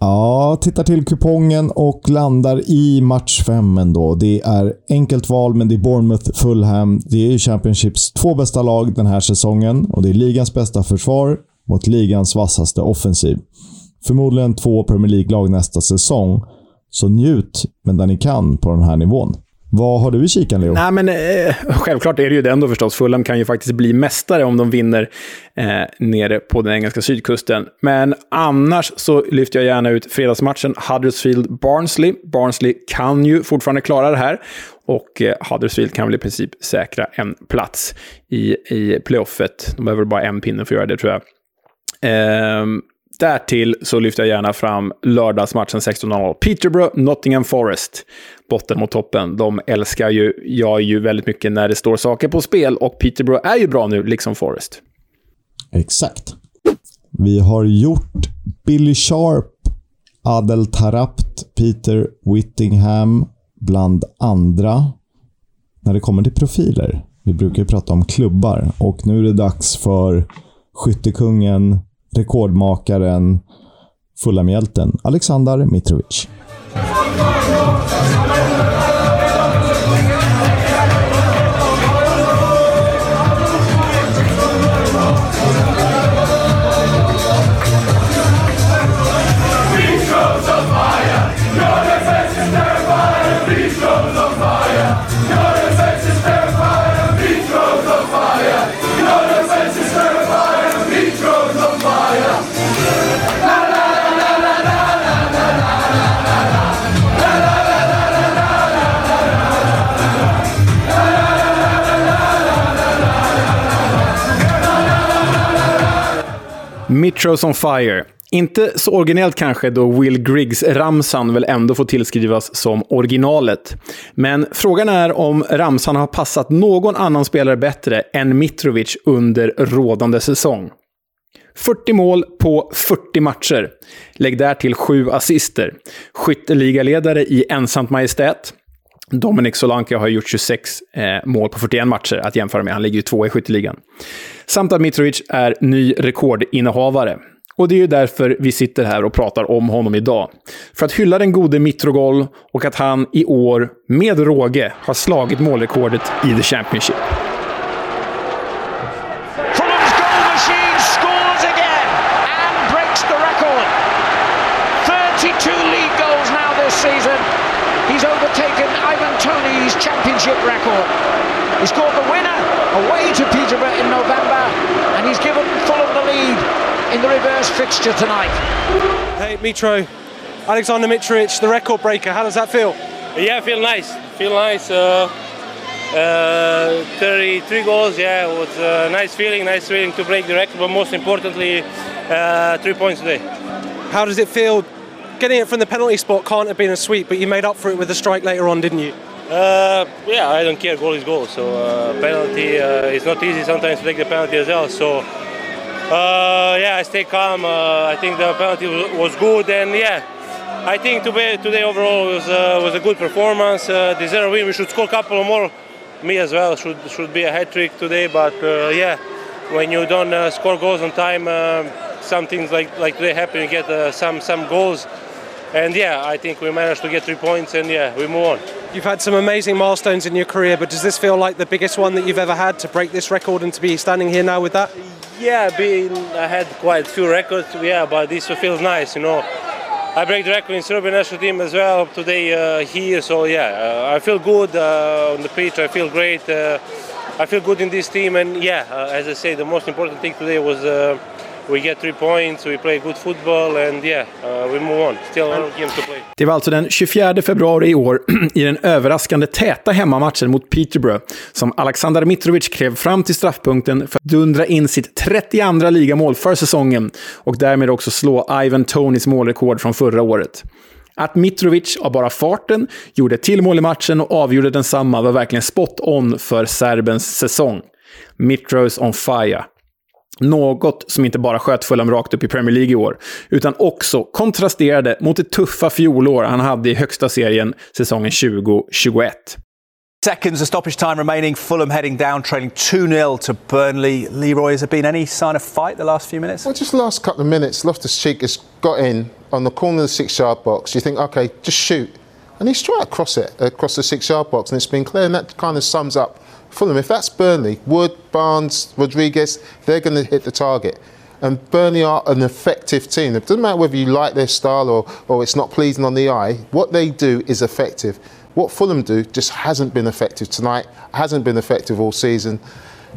Ja, tittar till kupongen och landar i match 5 ändå. Det är enkelt val, men det är Bournemouth, Fulham. Det är Championships två bästa lag den här säsongen och det är ligans bästa försvar mot ligans vassaste offensiv. Förmodligen två Premier League-lag nästa säsong. Så njut medan ni kan på den här nivån. Vad har du i kikan, Leo? Nej, men eh, självklart är det ju det ändå förstås. Fulham kan ju faktiskt bli mästare om de vinner eh, nere på den engelska sydkusten. Men annars så lyfter jag gärna ut fredagsmatchen Huddersfield-Barnsley. Barnsley kan ju fortfarande klara det här. Och eh, Huddersfield kan väl i princip säkra en plats i, i playoffet. De behöver bara en pinne för att göra det, tror jag. Eh, Därtill så lyfter jag gärna fram lördagsmatchen 16.00. Peterborough, Nottingham Forest. Botten mot toppen. De älskar ju jag ju väldigt mycket när det står saker på spel och Peterborough är ju bra nu, liksom Forest. Exakt. Vi har gjort Billy Sharp, Adel Tarapt, Peter Whittingham bland andra. När det kommer till profiler. Vi brukar ju prata om klubbar och nu är det dags för skyttekungen rekordmakaren, Fulhamhjälten Alexander Mitrovic. Mitros on Fire. Inte så originellt kanske, då Will Griggs-ramsan väl ändå får tillskrivas som originalet. Men frågan är om ramsan har passat någon annan spelare bättre än Mitrovic under rådande säsong. 40 mål på 40 matcher. Lägg där till 7 assister. Skytteligaledare i ensamt majestät. Dominic Solanke har gjort 26 eh, mål på 41 matcher att jämföra med. Han ligger ju två i skytteligan. Samt att Mitrovic är ny rekordinnehavare. Och det är ju därför vi sitter här och pratar om honom idag. För att hylla den gode Mitrogol och att han i år, med råge, har slagit målrekordet i The Championship. Fixture tonight. Hey, Mitro, Alexander Mitrovic, the record breaker. How does that feel? Yeah, feel nice. Feel nice. Uh, uh, 33 goals. Yeah, it was a nice feeling. Nice feeling to break the record, but most importantly, uh, three points today. How does it feel? Getting it from the penalty spot can't have been a sweep, but you made up for it with a strike later on, didn't you? Uh, yeah, I don't care. Goal is goal. So uh, penalty uh, is not easy sometimes to take the penalty as well. So uh, yeah, I stay calm. Uh, I think the penalty was, good, and yeah, I think today, today overall was uh, was a good performance. Uh, deserve win. We should score a couple more. Me as well should should be a hat trick today, but uh, yeah, when you don't uh, score goals on time, uh, some things like like today happen. You get some some goals, and yeah, I think we managed to get three points, and yeah, we move on. You've had some amazing milestones in your career, but does this feel like the biggest one that you've ever had to break this record and to be standing here now with that? Yeah, being I had quite a few records. Yeah, but this feels nice, you know. I break the record in Serbian national team as well today uh, here. So yeah, uh, I feel good uh, on the pitch. I feel great. Uh, I feel good in this team, and yeah, uh, as I say, the most important thing today was points, football, yeah. Det var alltså den 24 februari i år, i den överraskande täta hemmamatchen mot Peterborough, som Alexander Mitrovic klev fram till straffpunkten för att dundra in sitt 32 ligamål för säsongen och därmed också slå Ivan Tonys målrekord från förra året. Att Mitrovic av bara farten gjorde till mål i matchen och avgjorde densamma var verkligen spot on för serbens säsong. Mitros on fire. Något som inte bara sköt Fulham rakt upp i Premier League i år, utan också kontrasterade mot det tuffa fjolår han hade i högsta serien säsongen 2021. Seconds of stoppage time remaining. Fulham heading down, trailing 2 0 to Burnley. Leroy, has there been any sign of fight the last few minutes? Well, just the last couple of minutes, Loftus Cheek has got in on the corner of the six yard box. You think, okay, just shoot. And he's straight across it, across the six yard box, and it's been clear. And that kind of sums up Fulham. If that's Burnley, Wood, Barnes, Rodriguez, they're going to hit the target. And Burnley are an effective team. It doesn't matter whether you like their style or, or it's not pleasing on the eye, what they do is effective. What Fulham do just hasn't been effective tonight, hasn't been effective all season.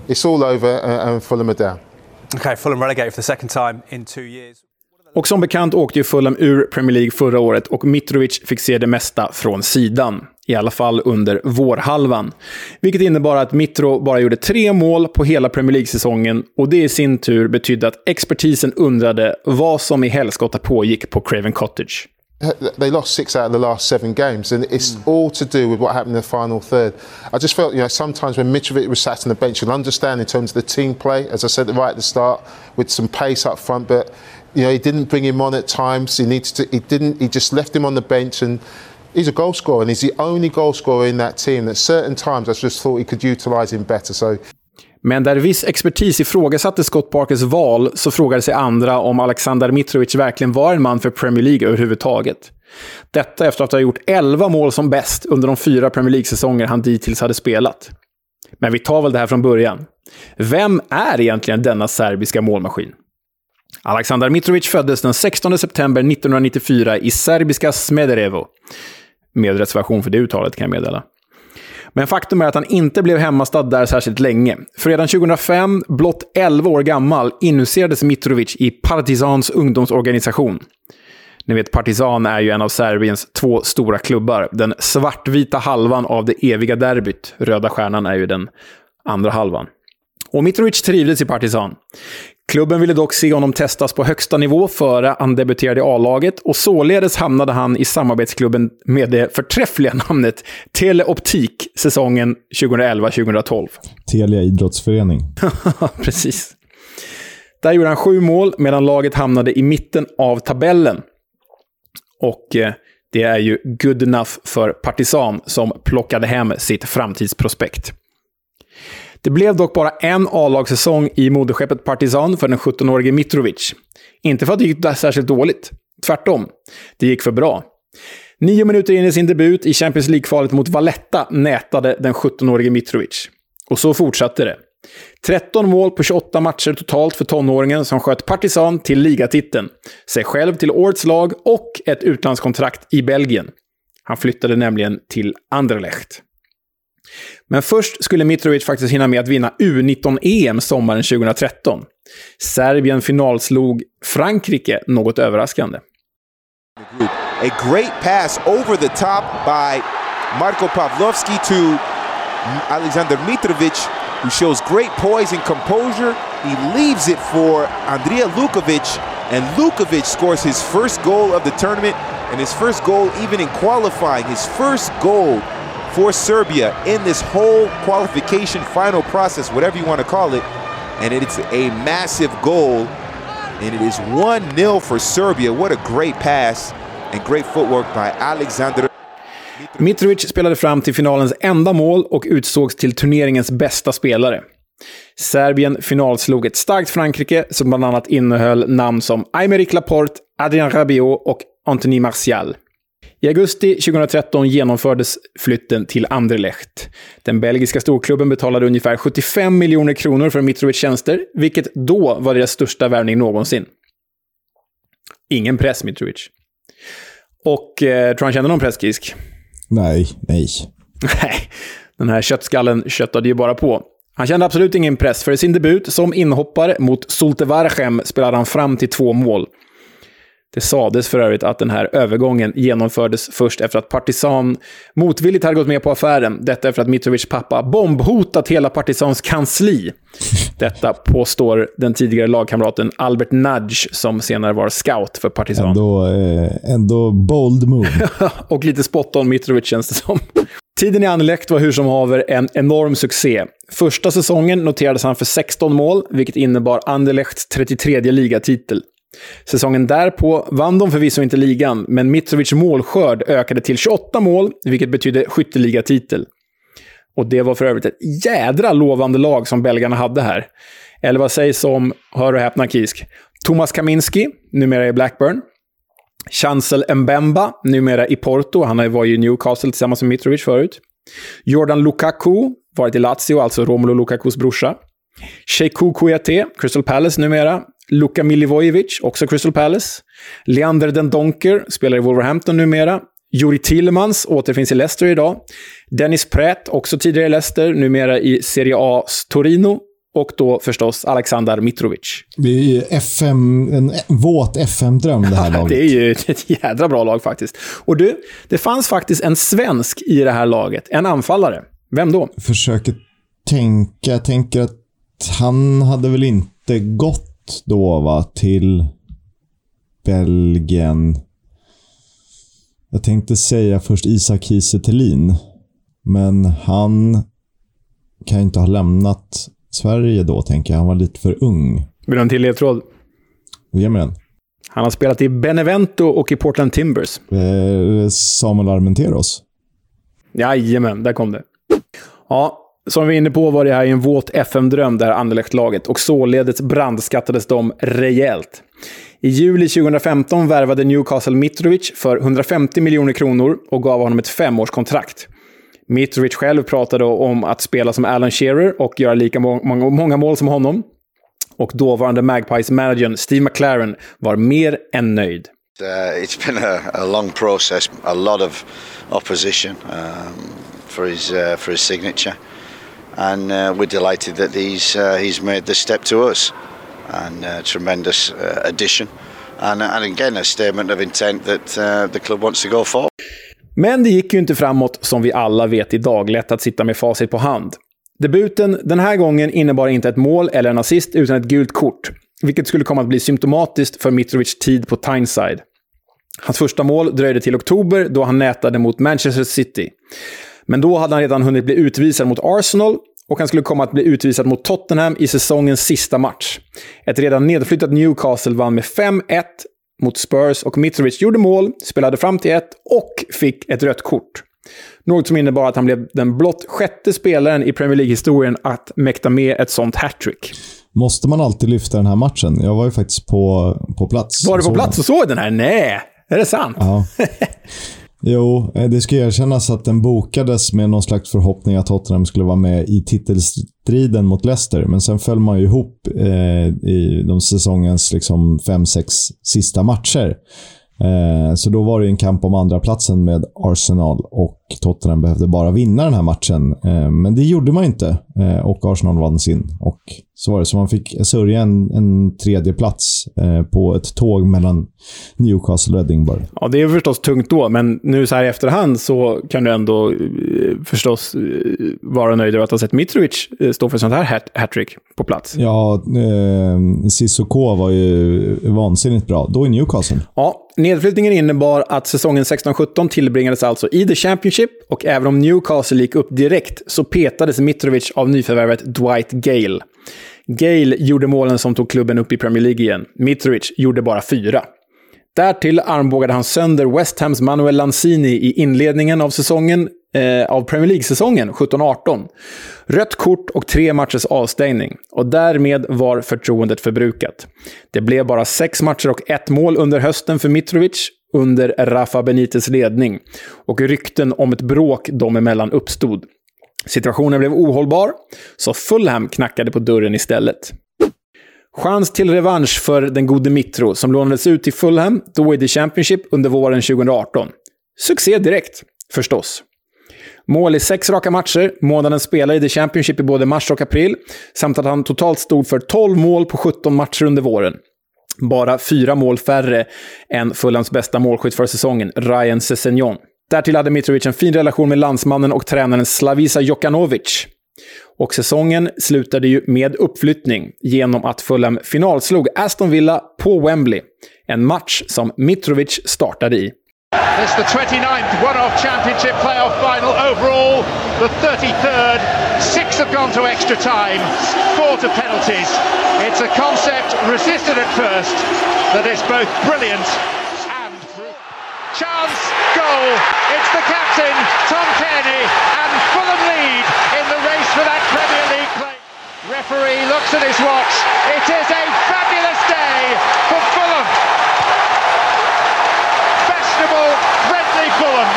It's all over uh, and Fulham are down. Okay, Fulham relegated for the second time in two years. Och som bekant åkte ju Fulham ur Premier League förra året och Mitrovic fick se det mesta från sidan. I alla fall under vårhalvan. Vilket innebar att Mitro bara gjorde tre mål på hela Premier League-säsongen och det i sin tur betydde att expertisen undrade vad som i helskotta pågick på Craven Cottage. they lost six out of the last seven games, and it's mm. all to do with what happened in the final third. I just felt, you know, sometimes when Mitrovic was sat on the bench, you'll understand in terms of the team play, as I said right at the start, with some pace up front, but you know, he didn't bring him on at times. He needs to. He didn't. He just left him on the bench, and he's a goal scorer, and he's the only goal scorer in that team. At certain times, I just thought he could utilize him better. So. Men där viss expertis ifrågasatte Scott Parkers val så frågade sig andra om Alexander Mitrovic verkligen var en man för Premier League överhuvudtaget. Detta efter att ha gjort 11 mål som bäst under de fyra Premier League-säsonger han dittills hade spelat. Men vi tar väl det här från början. Vem är egentligen denna serbiska målmaskin? Aleksandar Mitrovic föddes den 16 september 1994 i serbiska Smederevo. Med reservation för det uttalet kan jag meddela. Men faktum är att han inte blev hemmastad där särskilt länge. För redan 2005, blott 11 år gammal, inhuserades Mitrovic i Partizans ungdomsorganisation. Ni vet, Partizan är ju en av Serbiens två stora klubbar. Den svartvita halvan av det eviga derbyt. Röda stjärnan är ju den andra halvan. Och Mitrovic trivdes i Partizan. Klubben ville dock se honom testas på högsta nivå före han debuterade i A-laget och således hamnade han i samarbetsklubben med det förträffliga namnet Teleoptik säsongen 2011-2012. Telia idrottsförening. Precis. Där gjorde han sju mål medan laget hamnade i mitten av tabellen. Och eh, det är ju good enough för Partizan som plockade hem sitt framtidsprospekt. Det blev dock bara en A-lagssäsong i moderskeppet Partizan för den 17-årige Mitrovic. Inte för att det gick särskilt dåligt. Tvärtom. Det gick för bra. Nio minuter in i sin debut i Champions League-kvalet mot Valletta nätade den 17-årige Mitrovic. Och så fortsatte det. 13 mål på 28 matcher totalt för tonåringen som sköt Partizan till ligatiteln, sig själv till årets lag och ett utlandskontrakt i Belgien. Han flyttade nämligen till Anderlecht. Men först skulle Mitrovic faktiskt hinna med att vinna U19-EM sommaren 2013. Serbien finalslog Frankrike något överraskande. A great pass over the top by Marko Pavlovski to Alexander Mitrovic, who shows great poise and composure. He leaves it for Andrija Lukovic, and Lukovic scores his first goal of the tournament and his first goal even in qualifying. His first goal for Serbia in this whole qualification final process, whatever you want to call it. And it's a massive goal. And it is 1-0 for Serbia. What a great pass and great footwork by Alexander. Mitrovic spelade fram till finalens enda mål och utsågs till turneringens bästa spelare. Serbien finalslog ett starkt Frankrike som bland annat innehöll namn som Aymeric Laporte, Adrien Rabiot och Anthony Martial. I augusti 2013 genomfördes flytten till Anderlecht. Den belgiska storklubben betalade ungefär 75 miljoner kronor för Mitrovic tjänster, vilket då var deras största värvning någonsin. Ingen press, Mitrovic. Och eh, tror han kände någon press, Kisk? Nej, nej. Nej, den här köttskallen köttade ju bara på. Han kände absolut ingen press. För i sin debut som inhoppare mot Zulte Varchem spelade han fram till två mål. Det sades för övrigt att den här övergången genomfördes först efter att Partisan motvilligt hade gått med på affären. Detta efter att Mitrovics pappa bombhotat hela Partisans kansli. Detta påstår den tidigare lagkamraten Albert Nudge, som senare var scout för Partisan. Ändå, eh, ändå bold move. och lite spot on Mitrovic känns det som. Tiden i Anderlecht var hur som haver en enorm succé. Första säsongen noterades han för 16 mål, vilket innebar Anderlechts 33 ligatitel. Säsongen därpå vann de förvisso inte ligan, men Mitrovics målskörd ökade till 28 mål, vilket betydde skytteligatitel. Och det var för övrigt ett jädra lovande lag som belgarna hade här. Eller vad sägs om, hör och häpna Kisk, Thomas Kaminski, numera i Blackburn. Chancel Mbemba, numera i Porto. Han var ju i Newcastle tillsammans med Mitrovic förut. Jordan Lukaku, varit i Lazio, alltså Romelu Lukakus brorsa. Sheikou Kouyaté, Crystal Palace numera. Luka Milivojevic, också Crystal Palace. Leander Den Donker, spelar i Wolverhampton numera. Juri Tillmans återfinns i Leicester idag. Dennis Pratt, också tidigare i Leicester, numera i Serie A's Torino. Och då förstås Alexander Mitrovic. Det är ju FM, en våt FM-dröm det här laget. det är ju ett jädra bra lag faktiskt. Och du, det fanns faktiskt en svensk i det här laget. En anfallare. Vem då? Försöker tänka. Jag tänker att han hade väl inte gått då va, till Belgien. Jag tänkte säga först Isak Kiese men han kan inte ha lämnat Sverige då, tänker jag. Han var lite för ung. Vill du ha en till ledtråd? Ge mig den. Han har spelat i Benevento och i Portland Timbers. Eh, Samuel Armenteros. Jajamän, där kom det. Ja, som vi var inne på var det här en våt FM-dröm, det här Anderlecht-laget, och således brandskattades de rejält. I juli 2015 värvade Newcastle Mitrovic för 150 miljoner kronor och gav honom ett femårskontrakt. Mitrovic själv pratade om att spela som Alan Shearer och göra lika många, många mål som honom. Och dåvarande Magpies-managern Steve McLaren var mer än nöjd. Uh, it's been a, a long process, a lot of opposition um, for his uh, for his signature, and uh, we're delighted that he's uh, he's made the step to us, and uh, tremendous uh, addition, and uh, and again a statement of intent that uh, the club wants to go for. Men det gick ju inte framåt som vi alla vet idag. Lätt att sitta med facit på hand. Debuten den här gången innebar inte ett mål eller en assist, utan ett gult kort. Vilket skulle komma att bli symptomatiskt för Mitrovics tid på Tyneside. Hans första mål dröjde till oktober, då han nätade mot Manchester City. Men då hade han redan hunnit bli utvisad mot Arsenal och han skulle komma att bli utvisad mot Tottenham i säsongens sista match. Ett redan nedflyttat Newcastle vann med 5-1 mot Spurs och Mitrovic gjorde mål, spelade fram till ett och fick ett rött kort. Något som innebar att han blev den blott sjätte spelaren i Premier League-historien att mäkta med ett sånt hattrick. Måste man alltid lyfta den här matchen? Jag var ju faktiskt på, på plats. Var du på plats och såg den här? Nej! Är det sant? Ja. Jo, eh, det ska erkännas att den bokades med någon slags förhoppning att Tottenham skulle vara med i titelstriden mot Leicester. Men sen föll man ju ihop eh, i de säsongens liksom fem, sex sista matcher. Eh, så då var det en kamp om andra platsen med Arsenal och Tottenham behövde bara vinna den här matchen. Eh, men det gjorde man inte eh, och Arsenal vann sin. Och så var det. Så man fick sörja en, en tredje plats eh, på ett tåg mellan Newcastle och Edinburgh. Ja, det är förstås tungt då, men nu så här i efterhand så kan du ändå eh, förstås eh, vara nöjd över att ha sett Mitrovic eh, stå för sånt här hattrick på plats. Ja, eh, Cissoko var ju vansinnigt bra. Då i Newcastle. Ja, nedflyttningen innebar att säsongen 16-17 tillbringades alltså i The Championship och även om Newcastle gick upp direkt så petades Mitrovic av nyförvärvet Dwight Gale. Gale gjorde målen som tog klubben upp i Premier League igen. Mitrovic gjorde bara fyra. Därtill armbågade han sönder West Hams Manuel Lanzini i inledningen av säsongen eh, av Premier League-säsongen 17-18. Rött kort och tre matchers avstängning. Och därmed var förtroendet förbrukat. Det blev bara sex matcher och ett mål under hösten för Mitrovic under Rafa Benites ledning. Och rykten om ett bråk dem emellan uppstod. Situationen blev ohållbar, så Fulham knackade på dörren istället. Chans till revansch för den gode Mitro, som lånades ut till Fulham, då i The Championship, under våren 2018. Succé direkt, förstås. Mål i sex raka matcher, månaden spelare i The Championship i både mars och april, samt att han totalt stod för 12 mål på 17 matcher under våren. Bara fyra mål färre än Fulhams bästa målskytt för säsongen, Ryan Sessegnon. Därtill hade Mitrovic en fin relation med landsmannen och tränaren Slavisa Jokanovic. Och säsongen slutade ju med uppflyttning genom att Fulham finalslog Aston Villa på Wembley. En match som Mitrovic startade i. It's the 29th one-off championship playoff final overall, the 33rd. Six have gone to extra time, four to penalties. It's a concept resisted at first that is both brilliant and chance goal. It's the captain Tom Kearney and Fulham lead in the race for that Premier League place. Referee looks at his watch. It is a fabulous day for Fulham. Fashionable, friendly Fulham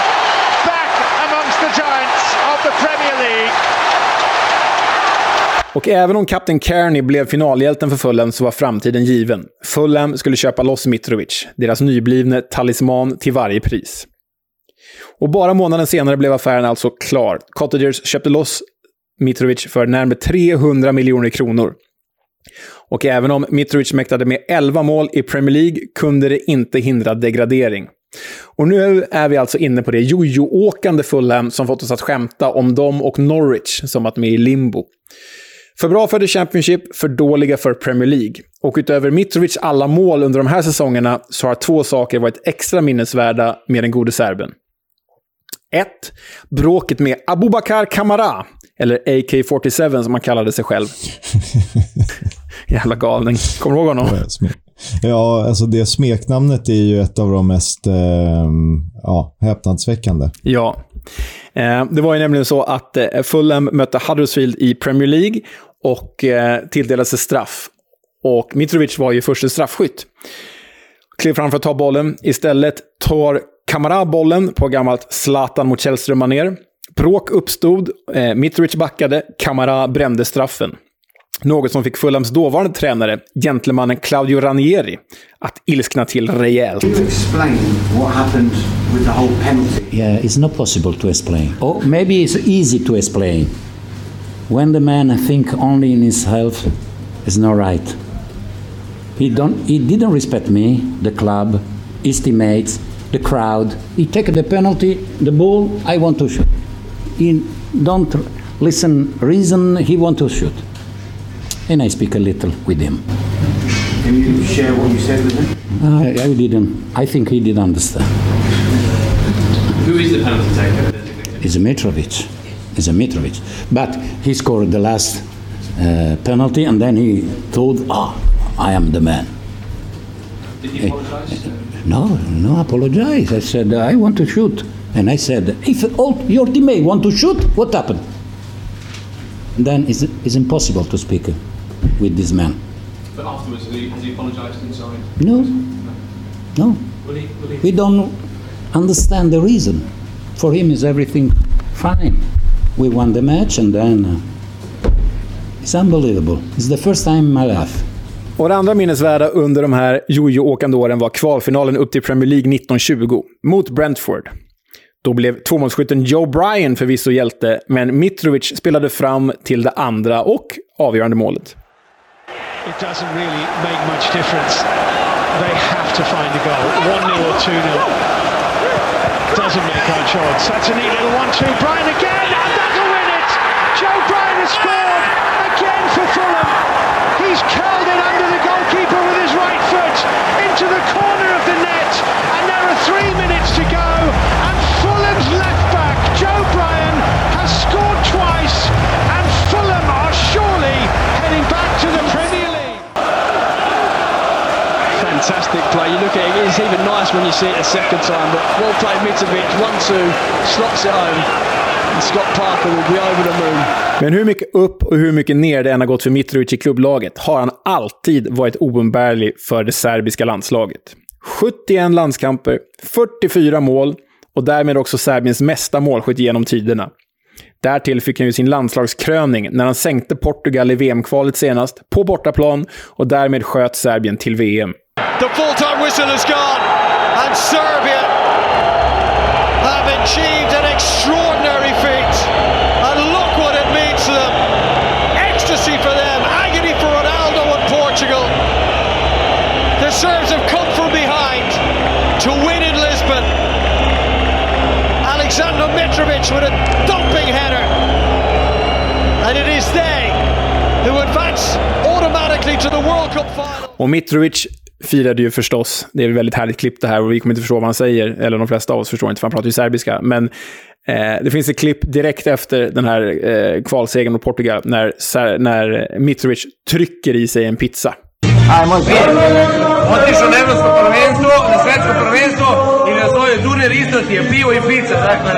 back amongst the giants of the Premier League. Och även om kapten Kearney blev finalhjälten för Fulham så var framtiden given. Fulham skulle köpa loss Mitrovic, deras nyblivne talisman till varje pris. Och bara månaden senare blev affären alltså klar. Cottagers köpte loss Mitrovic för närmare 300 miljoner kronor. Och även om Mitrovic mäktade med 11 mål i Premier League kunde det inte hindra degradering. Och nu är vi alltså inne på det jojo-åkande Fulham som fått oss att skämta om dem och Norwich som varit med i limbo. För bra för The Championship, för dåliga för Premier League. Och utöver Mitrovics alla mål under de här säsongerna så har två saker varit extra minnesvärda med den gode serben. 1. Bråket med Abubakar Kamara, eller AK-47 som han kallade sig själv. Jävla galning. Kommer du ihåg honom? Ja, alltså det smeknamnet är ju ett av de mest eh, ja, häpnadsväckande. Ja. Eh, det var ju nämligen så att eh, Fulham mötte Huddersfield i Premier League och eh, tilldelades straff. Och Mitrovic var ju första straffskytt. Klev fram för att ta bollen. Istället tar Kamara bollen på gammalt Zlatan mot Källström-manér. Bråk uppstod, eh, Mitrovic backade, Kamara brände straffen. Något som fick Fulhams dåvarande tränare, gentlemannen Claudio Ranieri, att ilskna till rejält. Can you explain what happened with the whole penalty? Yeah, it's not possible to explain. Or maybe it's easy to explain. When the man think only in his health, it's not right. He don't. He didn't respect me, the club, his teammates, the crowd. He take the penalty, the ball. I want to shoot. He don't listen. Reason he want to shoot. And I speak a little with him. Can you share what you said with him? I, I didn't. I think he did understand. Who is the penalty taker? It's a Mitrovic. It's a Mitrovic. But he scored the last uh, penalty, and then he told, "Ah, I am the man." Did he apologise? No, no, apologize. I said I want to shoot, and I said, if all your teammate want to shoot, what happened? Then it's, it's impossible to speak with this man. But afterwards, has he, has he apologised and sorry? No, no. Will he? Will he? We don't understand the reason. For him, is everything fine. We won the match, and then uh, it's unbelievable. It's the first time in my life. Och det andra minnesvärda under de här jojo-åkande åren var kvalfinalen upp till Premier League 1920 mot Brentford. Då blev tvåmålsskytten Joe Bryan förvisso hjälte, men Mitrovic spelade fram till det andra och avgörande målet. It doesn't really make much difference. They have to find a goal. 1 0 or 2 0. Doesn't make much odds. That's a neat little 1 2. Bryan again, it's even nice when you see it a second time. But well played Mitrovic, 1-2, slots it home. And Scott Parker will be over the moon. Men hur mycket upp och hur mycket ner det än har gått för Mitrovic i klubblaget har han alltid varit oumbärlig för det serbiska landslaget. 71 landskamper, 44 mål och därmed också Serbiens mesta målskytt genom tiderna. Därtill fick han ju sin landslagskröning när han sänkte Portugal i VM-kvalet senast, på bortaplan, och därmed sköt Serbien till VM. The full-time whistle has gone, and Serbia have achieved an extraordinary feat. And look what it means to them. Ecstasy for them, agony for Ronaldo and Portugal. The Serbs have come from behind to win in Lisbon. Alexander Mitrovic with a dumping header. And it is they who advance automatically to the World Cup final. Mitrovic firade ju förstås. Det är ett väldigt härligt klipp det här och vi kommer inte förstå vad han säger. Eller de flesta av oss förstår inte, för han pratar ju serbiska. Men eh, det finns ett klipp direkt efter den här eh, kvalsegern mot Portugal när, när Mitrovic trycker i sig en pizza. Otišao na evropsko prvenstvo, na svetsko prvenstvo i na svoj turnir isto ti je pivo i pizza. Dakle,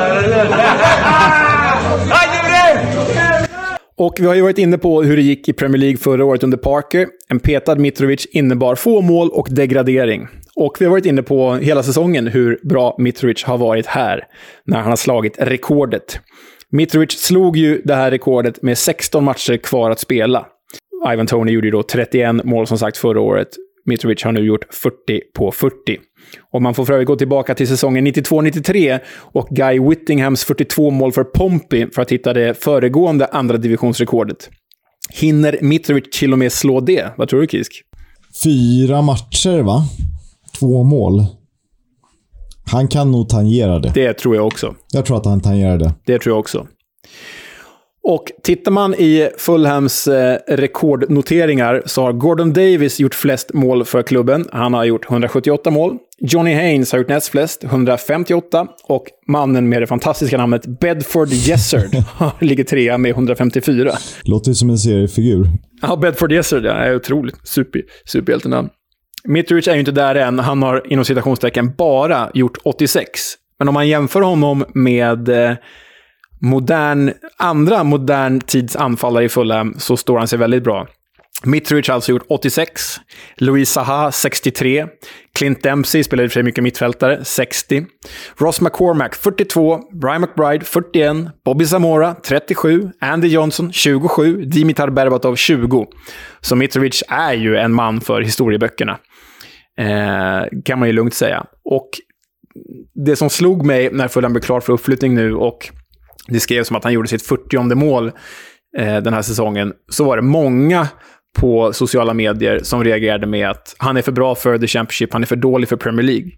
Ajde bre! Och vi har ju varit inne på hur det gick i Premier League förra året under Parker. En petad Mitrovic innebar få mål och degradering. Och vi har varit inne på hela säsongen hur bra Mitrovic har varit här, när han har slagit rekordet. Mitrovic slog ju det här rekordet med 16 matcher kvar att spela. Ivan Toney gjorde ju då 31 mål som sagt förra året. Mitrovic har nu gjort 40 på 40. Och man får för övrigt gå tillbaka till säsongen 92-93 och Guy Whittinghams 42 mål för Pompey för att hitta det föregående andra divisionsrekordet. Hinner Mitrovic till och med slå det? Vad tror du, Kisk? Fyra matcher, va? Två mål. Han kan nog tangera det. Det tror jag också. Jag tror att han tangerar det. Det tror jag också. Och tittar man i Fulhams eh, rekordnoteringar så har Gordon Davis gjort flest mål för klubben. Han har gjort 178 mål. Johnny Haynes har gjort näst flest, 158. Och mannen med det fantastiska namnet Bedford Jessard ligger trea med 154. Låter som en seriefigur. Ja, Bedford Jessard, ja, är otroligt. Super, superhjältenamn. Mitrovic är ju inte där än. Han har inom citationstecken bara gjort 86. Men om man jämför honom med eh, modern, andra modern tids anfallare i Fulham så står han sig väldigt bra. Mitrovic har alltså gjort 86, Louis Saha 63, Clint Dempsey spelade i och för sig mycket mittfältare, 60, Ross McCormack 42, Brian McBride 41, Bobby Zamora 37, Andy Johnson 27, Dimitar Berbatov 20. Så Mitrovic är ju en man för historieböckerna. Eh, kan man ju lugnt säga. Och det som slog mig när Fulham blev klar för uppflyttning nu och det skrevs som att han gjorde sitt 40 mål eh, den här säsongen, så var det många på sociala medier som reagerade med att han är för bra för The Championship, han är för dålig för Premier League.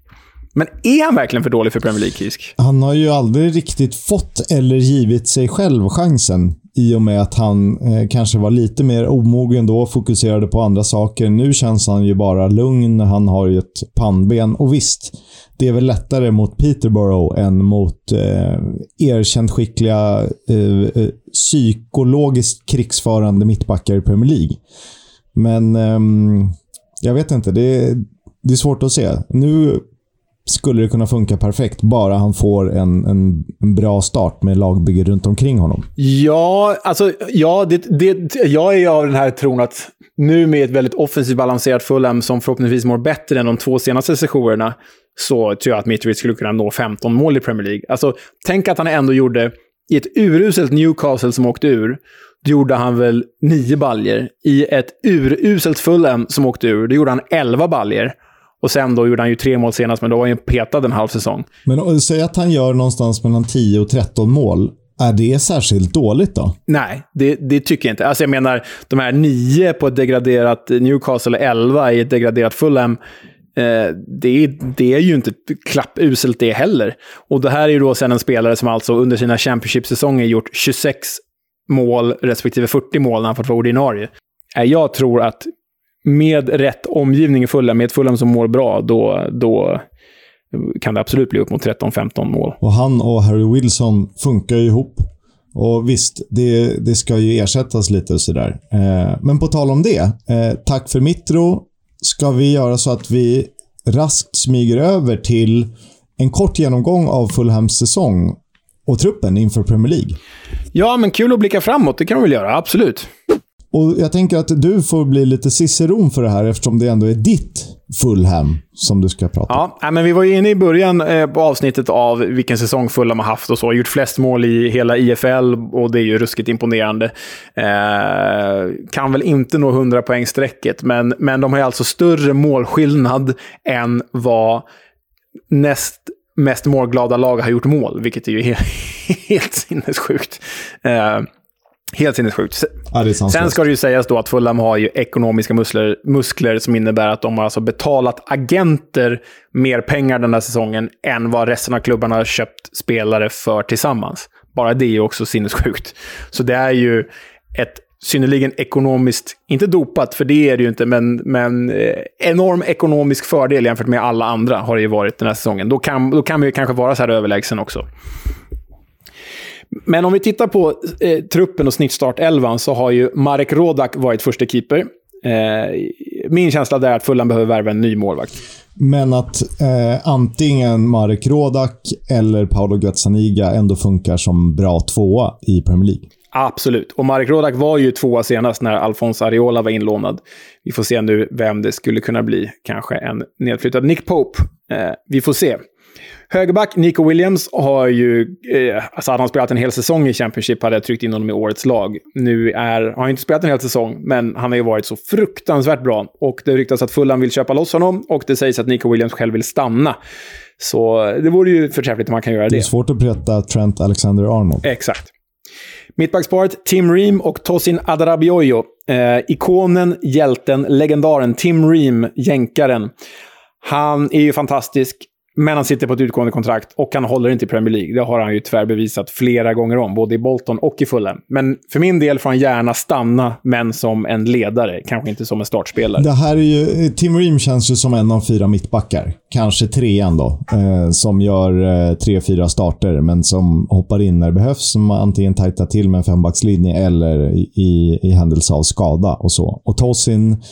Men är han verkligen för dålig för Premier League, Kisk? Han har ju aldrig riktigt fått eller givit sig själv chansen i och med att han eh, kanske var lite mer omogen då, fokuserade på andra saker. Nu känns han ju bara lugn. Han har ju ett pannben. Och visst, det är väl lättare mot Peterborough än mot eh, erkänt skickliga, eh, eh psykologiskt krigsförande mittbackar i Premier League. Men eh, jag vet inte. Det är, det är svårt att se. Nu skulle det kunna funka perfekt, bara han får en, en, en bra start med lagbygge runt omkring honom. Ja, alltså, ja det, det, jag är av den här tron att nu med ett väldigt offensivt balanserat Fulham som förhoppningsvis mår bättre än de två senaste sessionerna så tror jag att Mitrovic skulle kunna nå 15 mål i Premier League. Alltså, tänk att han ändå gjorde, i ett uruselt Newcastle som åkte ur, då gjorde han väl nio baljer. I ett uruselt Fulham som åkte ur, då gjorde han 11 baljer. Och sen då gjorde han ju tre mål senast, men då var han petad en halv säsong. Men och, säg att han gör någonstans mellan 10 och 13 mål. Är det särskilt dåligt då? Nej, det, det tycker jag inte. Alltså jag menar, de här nio på ett degraderat Newcastle, eller 11 i ett degraderat Fulham, eh, det, det är ju inte klappuselt det heller. Och det här är ju då sen en spelare som alltså under sina Championship-säsonger gjort 26 mål respektive 40 mål när han fått vara ordinarie. Eh, Jag tror att med rätt omgivning i Fulham, med ett Fulham som mår bra, då, då kan det absolut bli upp mot 13-15 mål. Och han och Harry Wilson funkar ju ihop. Och visst, det, det ska ju ersättas lite och sådär. Eh, men på tal om det. Eh, tack för Mitro. Ska vi göra så att vi raskt smyger över till en kort genomgång av Fulhams säsong och truppen inför Premier League. Ja, men kul att blicka framåt. Det kan man väl göra, absolut. Och Jag tänker att du får bli lite ciceron för det här eftersom det ändå är ditt Fulham som du ska prata om. Ja, men vi var ju inne i början eh, på avsnittet av vilken säsong Fulham har haft och så. Gjort flest mål i hela IFL och det är ju ruskigt imponerande. Eh, kan väl inte nå 100 poängstrecket, men, men de har ju alltså större målskillnad än vad näst mest målglada lag har gjort mål, vilket är ju helt, helt sinnessjukt. Eh, Helt sinnessjukt. Ja. Sen ska det ju sägas då att Fulham har ju ekonomiska muskler, muskler som innebär att de har alltså betalat agenter mer pengar den här säsongen än vad resten av klubbarna har köpt spelare för tillsammans. Bara det är ju också sinnessjukt. Så det är ju ett synnerligen ekonomiskt, inte dopat, för det är det ju inte, men, men eh, enorm ekonomisk fördel jämfört med alla andra har det ju varit den här säsongen. Då kan, då kan vi kanske vara så här överlägsen också. Men om vi tittar på eh, truppen och snittstartelvan så har ju Marek Rodak varit första keeper. Eh, min känsla där är att Fulham behöver värva en ny målvakt. Men att eh, antingen Marek Rodak eller Paolo Gazzaniga ändå funkar som bra tvåa i Premier League. Absolut. Och Marek Rodak var ju tvåa senast när Alfonso Areola var inlånad. Vi får se nu vem det skulle kunna bli. Kanske en nedflyttad Nick Pope. Eh, vi får se. Högerback Nico Williams har ju... Eh, alltså hade han spelat en hel säsong i Championship hade jag tryckt in honom i årets lag. Nu är, har han inte spelat en hel säsong, men han har ju varit så fruktansvärt bra. Och det ryktas att Fulham vill köpa loss honom och det sägs att Nico Williams själv vill stanna. Så det vore ju förträffligt om man kan göra Det är det. svårt att peta Trent Alexander-Arnold. Exakt. Mittbacksparet Tim Ream och Tosin Adarabioyo. Eh, ikonen, hjälten, legendaren Tim Ream, jänkaren. Han är ju fantastisk, men han sitter på ett utgående kontrakt och han håller inte i Premier League. Det har han ju tyvärr bevisat flera gånger om, både i Bolton och i Fulham. Men för min del får han gärna stanna, men som en ledare, kanske inte som en startspelare. Det här är ju, Tim Ream känns ju som en av fyra mittbackar. Kanske trean då. Eh, som gör eh, tre, fyra starter, men som hoppar in när det behövs. Som antingen tajtar till med en fembackslinje eller i, i händelse av skada och så. Och Tosin,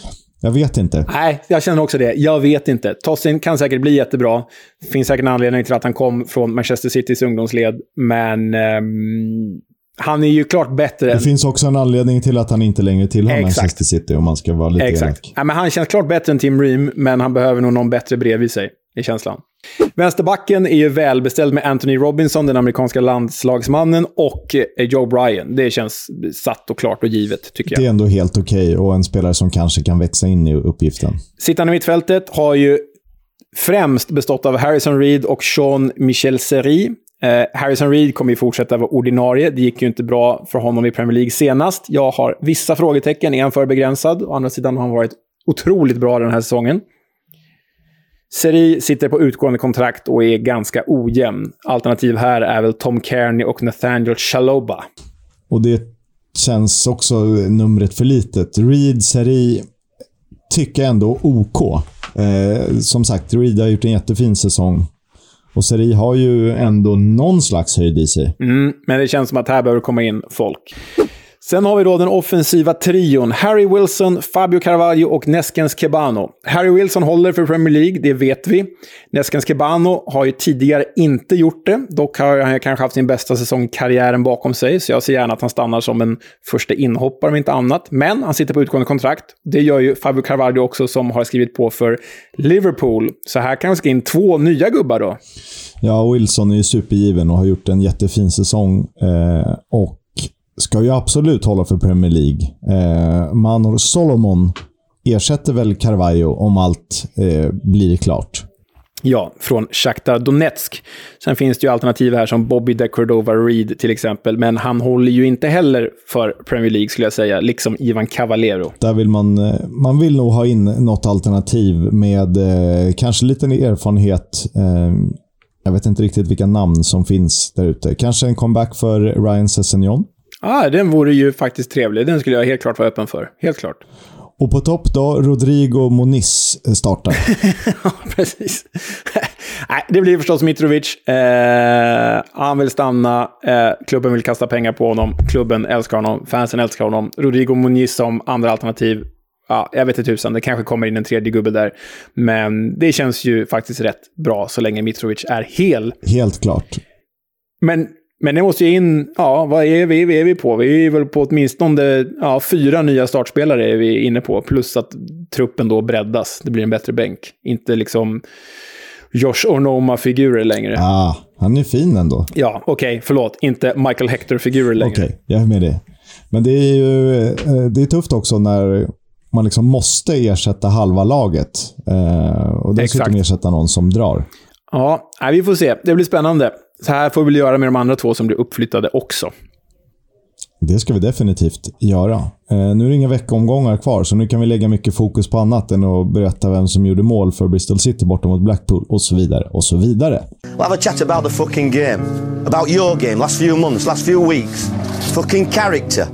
jag vet inte. Nej, jag känner också det. Jag vet inte. Tossin kan säkert bli jättebra. Det finns säkert en anledning till att han kom från Manchester Citys ungdomsled, men ehm, han är ju klart bättre Det än... finns också en anledning till att han inte längre tillhör Exakt. Manchester City, om man ska vara lite Exakt. elak. Ja, men han känns klart bättre än Tim Ream, men han behöver nog någon bättre bredvid sig, i känslan. Vänsterbacken är ju välbeställd med Anthony Robinson, den amerikanska landslagsmannen, och eh, Joe Bryan. Det känns satt och klart och givet, tycker jag. Det är ändå helt okej och en spelare som kanske kan växa in i uppgiften. Sittande mittfältet har ju främst bestått av Harrison Reed och Sean Michel Seri. Eh, Harrison Reed kommer ju fortsätta vara ordinarie. Det gick ju inte bra för honom i Premier League senast. Jag har vissa frågetecken. Är han för begränsad? Å andra sidan har han varit otroligt bra den här säsongen. Seri sitter på utgående kontrakt och är ganska ojämn. Alternativ här är väl Tom Kearney och Nathaniel Chaloba. Och det känns också numret för litet. Reed, Seri, tycker jag ändå OK. Eh, som sagt, Reed har gjort en jättefin säsong. Och Seri har ju ändå någon slags höjd i sig. Mm, men det känns som att här behöver komma in folk. Sen har vi då den offensiva trion. Harry Wilson, Fabio Carvalho och Neskens Kebano. Harry Wilson håller för Premier League, det vet vi. Neskens Kebano har ju tidigare inte gjort det. Dock har han kanske haft sin bästa säsong i karriären bakom sig, så jag ser gärna att han stannar som en första inhoppare om inte annat. Men han sitter på utgående kontrakt. Det gör ju Fabio Carvalho också, som har skrivit på för Liverpool. Så här kan vi ska in två nya gubbar då. Ja, Wilson är ju supergiven och har gjort en jättefin säsong. Eh, och ska ju absolut hålla för Premier League. Eh, Manor Solomon ersätter väl Carvalho om allt eh, blir klart. Ja, från Shakhtar Donetsk. Sen finns det ju alternativ här som Bobby de Cordova Reed till exempel, men han håller ju inte heller för Premier League skulle jag säga, liksom Ivan Cavallero. Där vill man, eh, man vill nog ha in något alternativ med eh, kanske lite erfarenhet. Eh, jag vet inte riktigt vilka namn som finns där ute. Kanske en comeback för Ryan Sessegnon. Ah, den vore ju faktiskt trevlig. Den skulle jag helt klart vara öppen för. Helt klart. Och på topp då, Rodrigo Moniz startar. ja, precis. Nej, det blir förstås Mitrovic. Eh, han vill stanna. Eh, klubben vill kasta pengar på honom. Klubben älskar honom. Fansen älskar honom. Rodrigo Moniz som andra alternativ. Ja, jag vet inte tusan, det kanske kommer in en tredje gubbe där. Men det känns ju faktiskt rätt bra så länge Mitrovic är hel. Helt klart. Men, men det måste ju in, ja, vad är vi, vad är vi på? Vi är väl på åtminstone ja, fyra nya startspelare är vi inne på. Plus att truppen då breddas. Det blir en bättre bänk. Inte liksom Josh Ornoma-figurer längre. Ah, han är fin ändå. Ja, okej, okay, förlåt. Inte Michael Hector-figurer längre. Okej, okay, jag är med det. Men det är ju det är tufft också när man liksom måste ersätta halva laget. Eh, och dessutom Exakt. ersätta någon som drar. Ja, vi får se. Det blir spännande. Så här får vi väl göra med de andra två som blir uppflyttade också. Det ska vi definitivt göra. Eh, nu är det inga veckomgångar kvar, så nu kan vi lägga mycket fokus på annat än att berätta vem som gjorde mål för Bristol City borta mot Blackpool och så vidare och så vidare. We'll have a chat about the fucking game. About your game, last few months, last few weeks. Fucking character.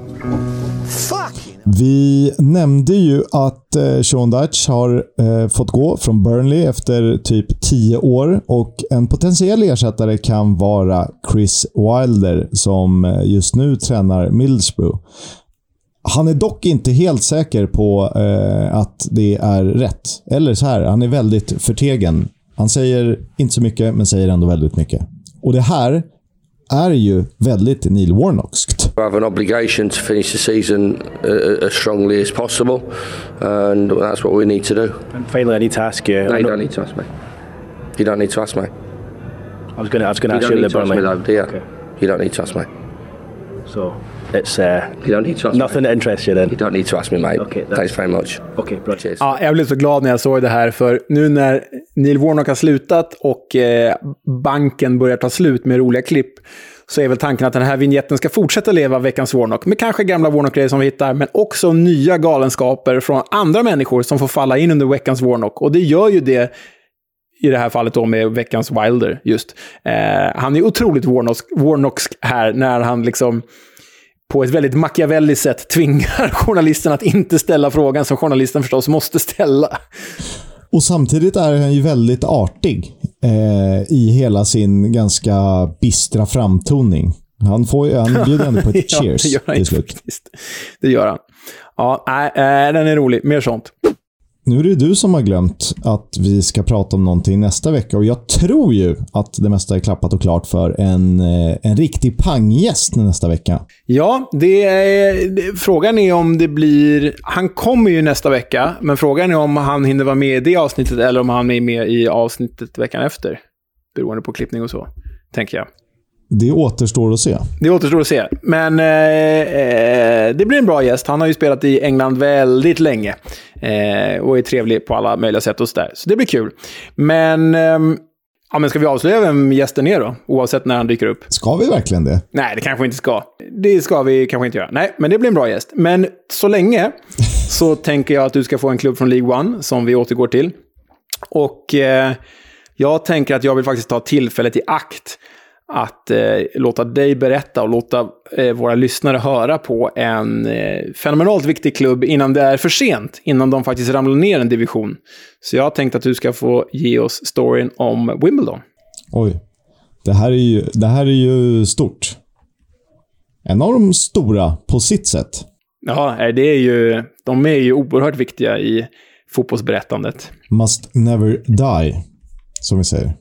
Vi nämnde ju att eh, Sean Dutch har eh, fått gå från Burnley efter typ 10 år och en potentiell ersättare kan vara Chris Wilder som eh, just nu tränar Middlesbrough. Han är dock inte helt säker på eh, att det är rätt. Eller så här, han är väldigt förtegen. Han säger inte så mycket, men säger ändå väldigt mycket. Och det här är ju väldigt Neil Warnockskt. We have an obligation to finish the season uh, as strongly as possible, and that's what we need to do. And finally, I need to ask you. No, you don't need to ask me. You don't need to ask me. I was going to. I was going to You ask don't you need to ask Burnley. me, though, do you? You don't need to ask me. So it's uh, You don't need to ask nothing that interests you then. You don't need to ask me, mate. Okay, Thanks very much. Okay, bra. Cheers. Ja, jag blev så glad när jag såg det här, för nu när Neil Warnock har slutat och eh, banken börjar ta slut med roliga klipp, så är väl tanken att den här vignetten ska fortsätta leva veckans Warnock, med kanske gamla Warnock-grejer som vi hittar, men också nya galenskaper från andra människor som får falla in under veckans Warnock. Och det gör ju det i det här fallet då med veckans Wilder just. Eh, han är otroligt Warnock, Warnocksk här när han liksom på ett väldigt Machiavelli sätt tvingar journalisten att inte ställa frågan som journalisten förstås måste ställa. Och samtidigt är han ju väldigt artig eh, i hela sin ganska bistra framtoning. Han, får, han bjuder ändå på ett Ja, cheers det gör han till slut. faktiskt. Det gör han. Ja, eh, den är rolig. Mer sånt. Nu är det du som har glömt att vi ska prata om någonting nästa vecka och jag tror ju att det mesta är klappat och klart för en, eh, en riktig panggäst nästa vecka. Ja, det är, frågan är om det blir... Han kommer ju nästa vecka, men frågan är om han hinner vara med i det avsnittet eller om han är med i avsnittet veckan efter. Beroende på klippning och så, tänker jag. Det återstår att se. Det återstår att se. Men eh, eh, det blir en bra gäst. Han har ju spelat i England väldigt länge. Eh, och är trevlig på alla möjliga sätt och sådär. Så det blir kul. Men, ehm, ja, men ska vi avslöja vem gästen är då? Oavsett när han dyker upp. Ska vi verkligen det? Nej, det kanske vi inte ska. Det ska vi kanske inte göra. Nej, men det blir en bra gäst. Men så länge så tänker jag att du ska få en klubb från League One som vi återgår till. Och eh, jag tänker att jag vill faktiskt ta tillfället i akt att eh, låta dig berätta och låta eh, våra lyssnare höra på en eh, fenomenalt viktig klubb innan det är för sent, innan de faktiskt ramlar ner en division. Så jag har tänkt att du ska få ge oss storyn om Wimbledon. Oj. Det här är ju, det här är ju stort. En av de stora på sitt sätt. Ja, nej, det är ju, de är ju oerhört viktiga i fotbollsberättandet. Must never die, som vi säger.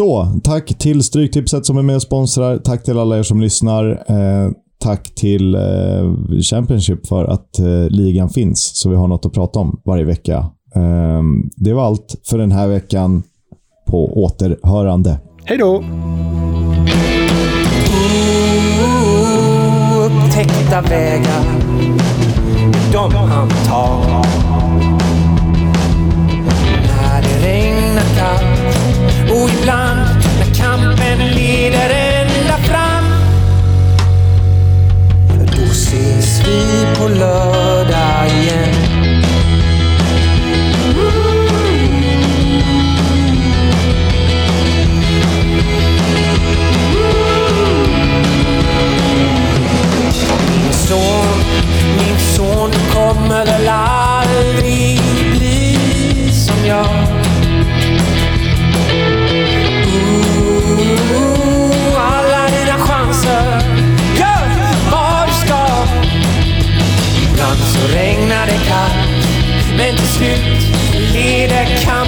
Så, tack till Stryktipset som är med och sponsrar. Tack till alla er som lyssnar. Eh, tack till eh, Championship för att eh, ligan finns, så vi har något att prata om varje vecka. Eh, det var allt för den här veckan. På återhörande. Hej då! Upptäckta vägar, de han tar. Vi på lördag igen. Min son, min son, du kommer väl aldrig bli som jag. Men till slut är det kanske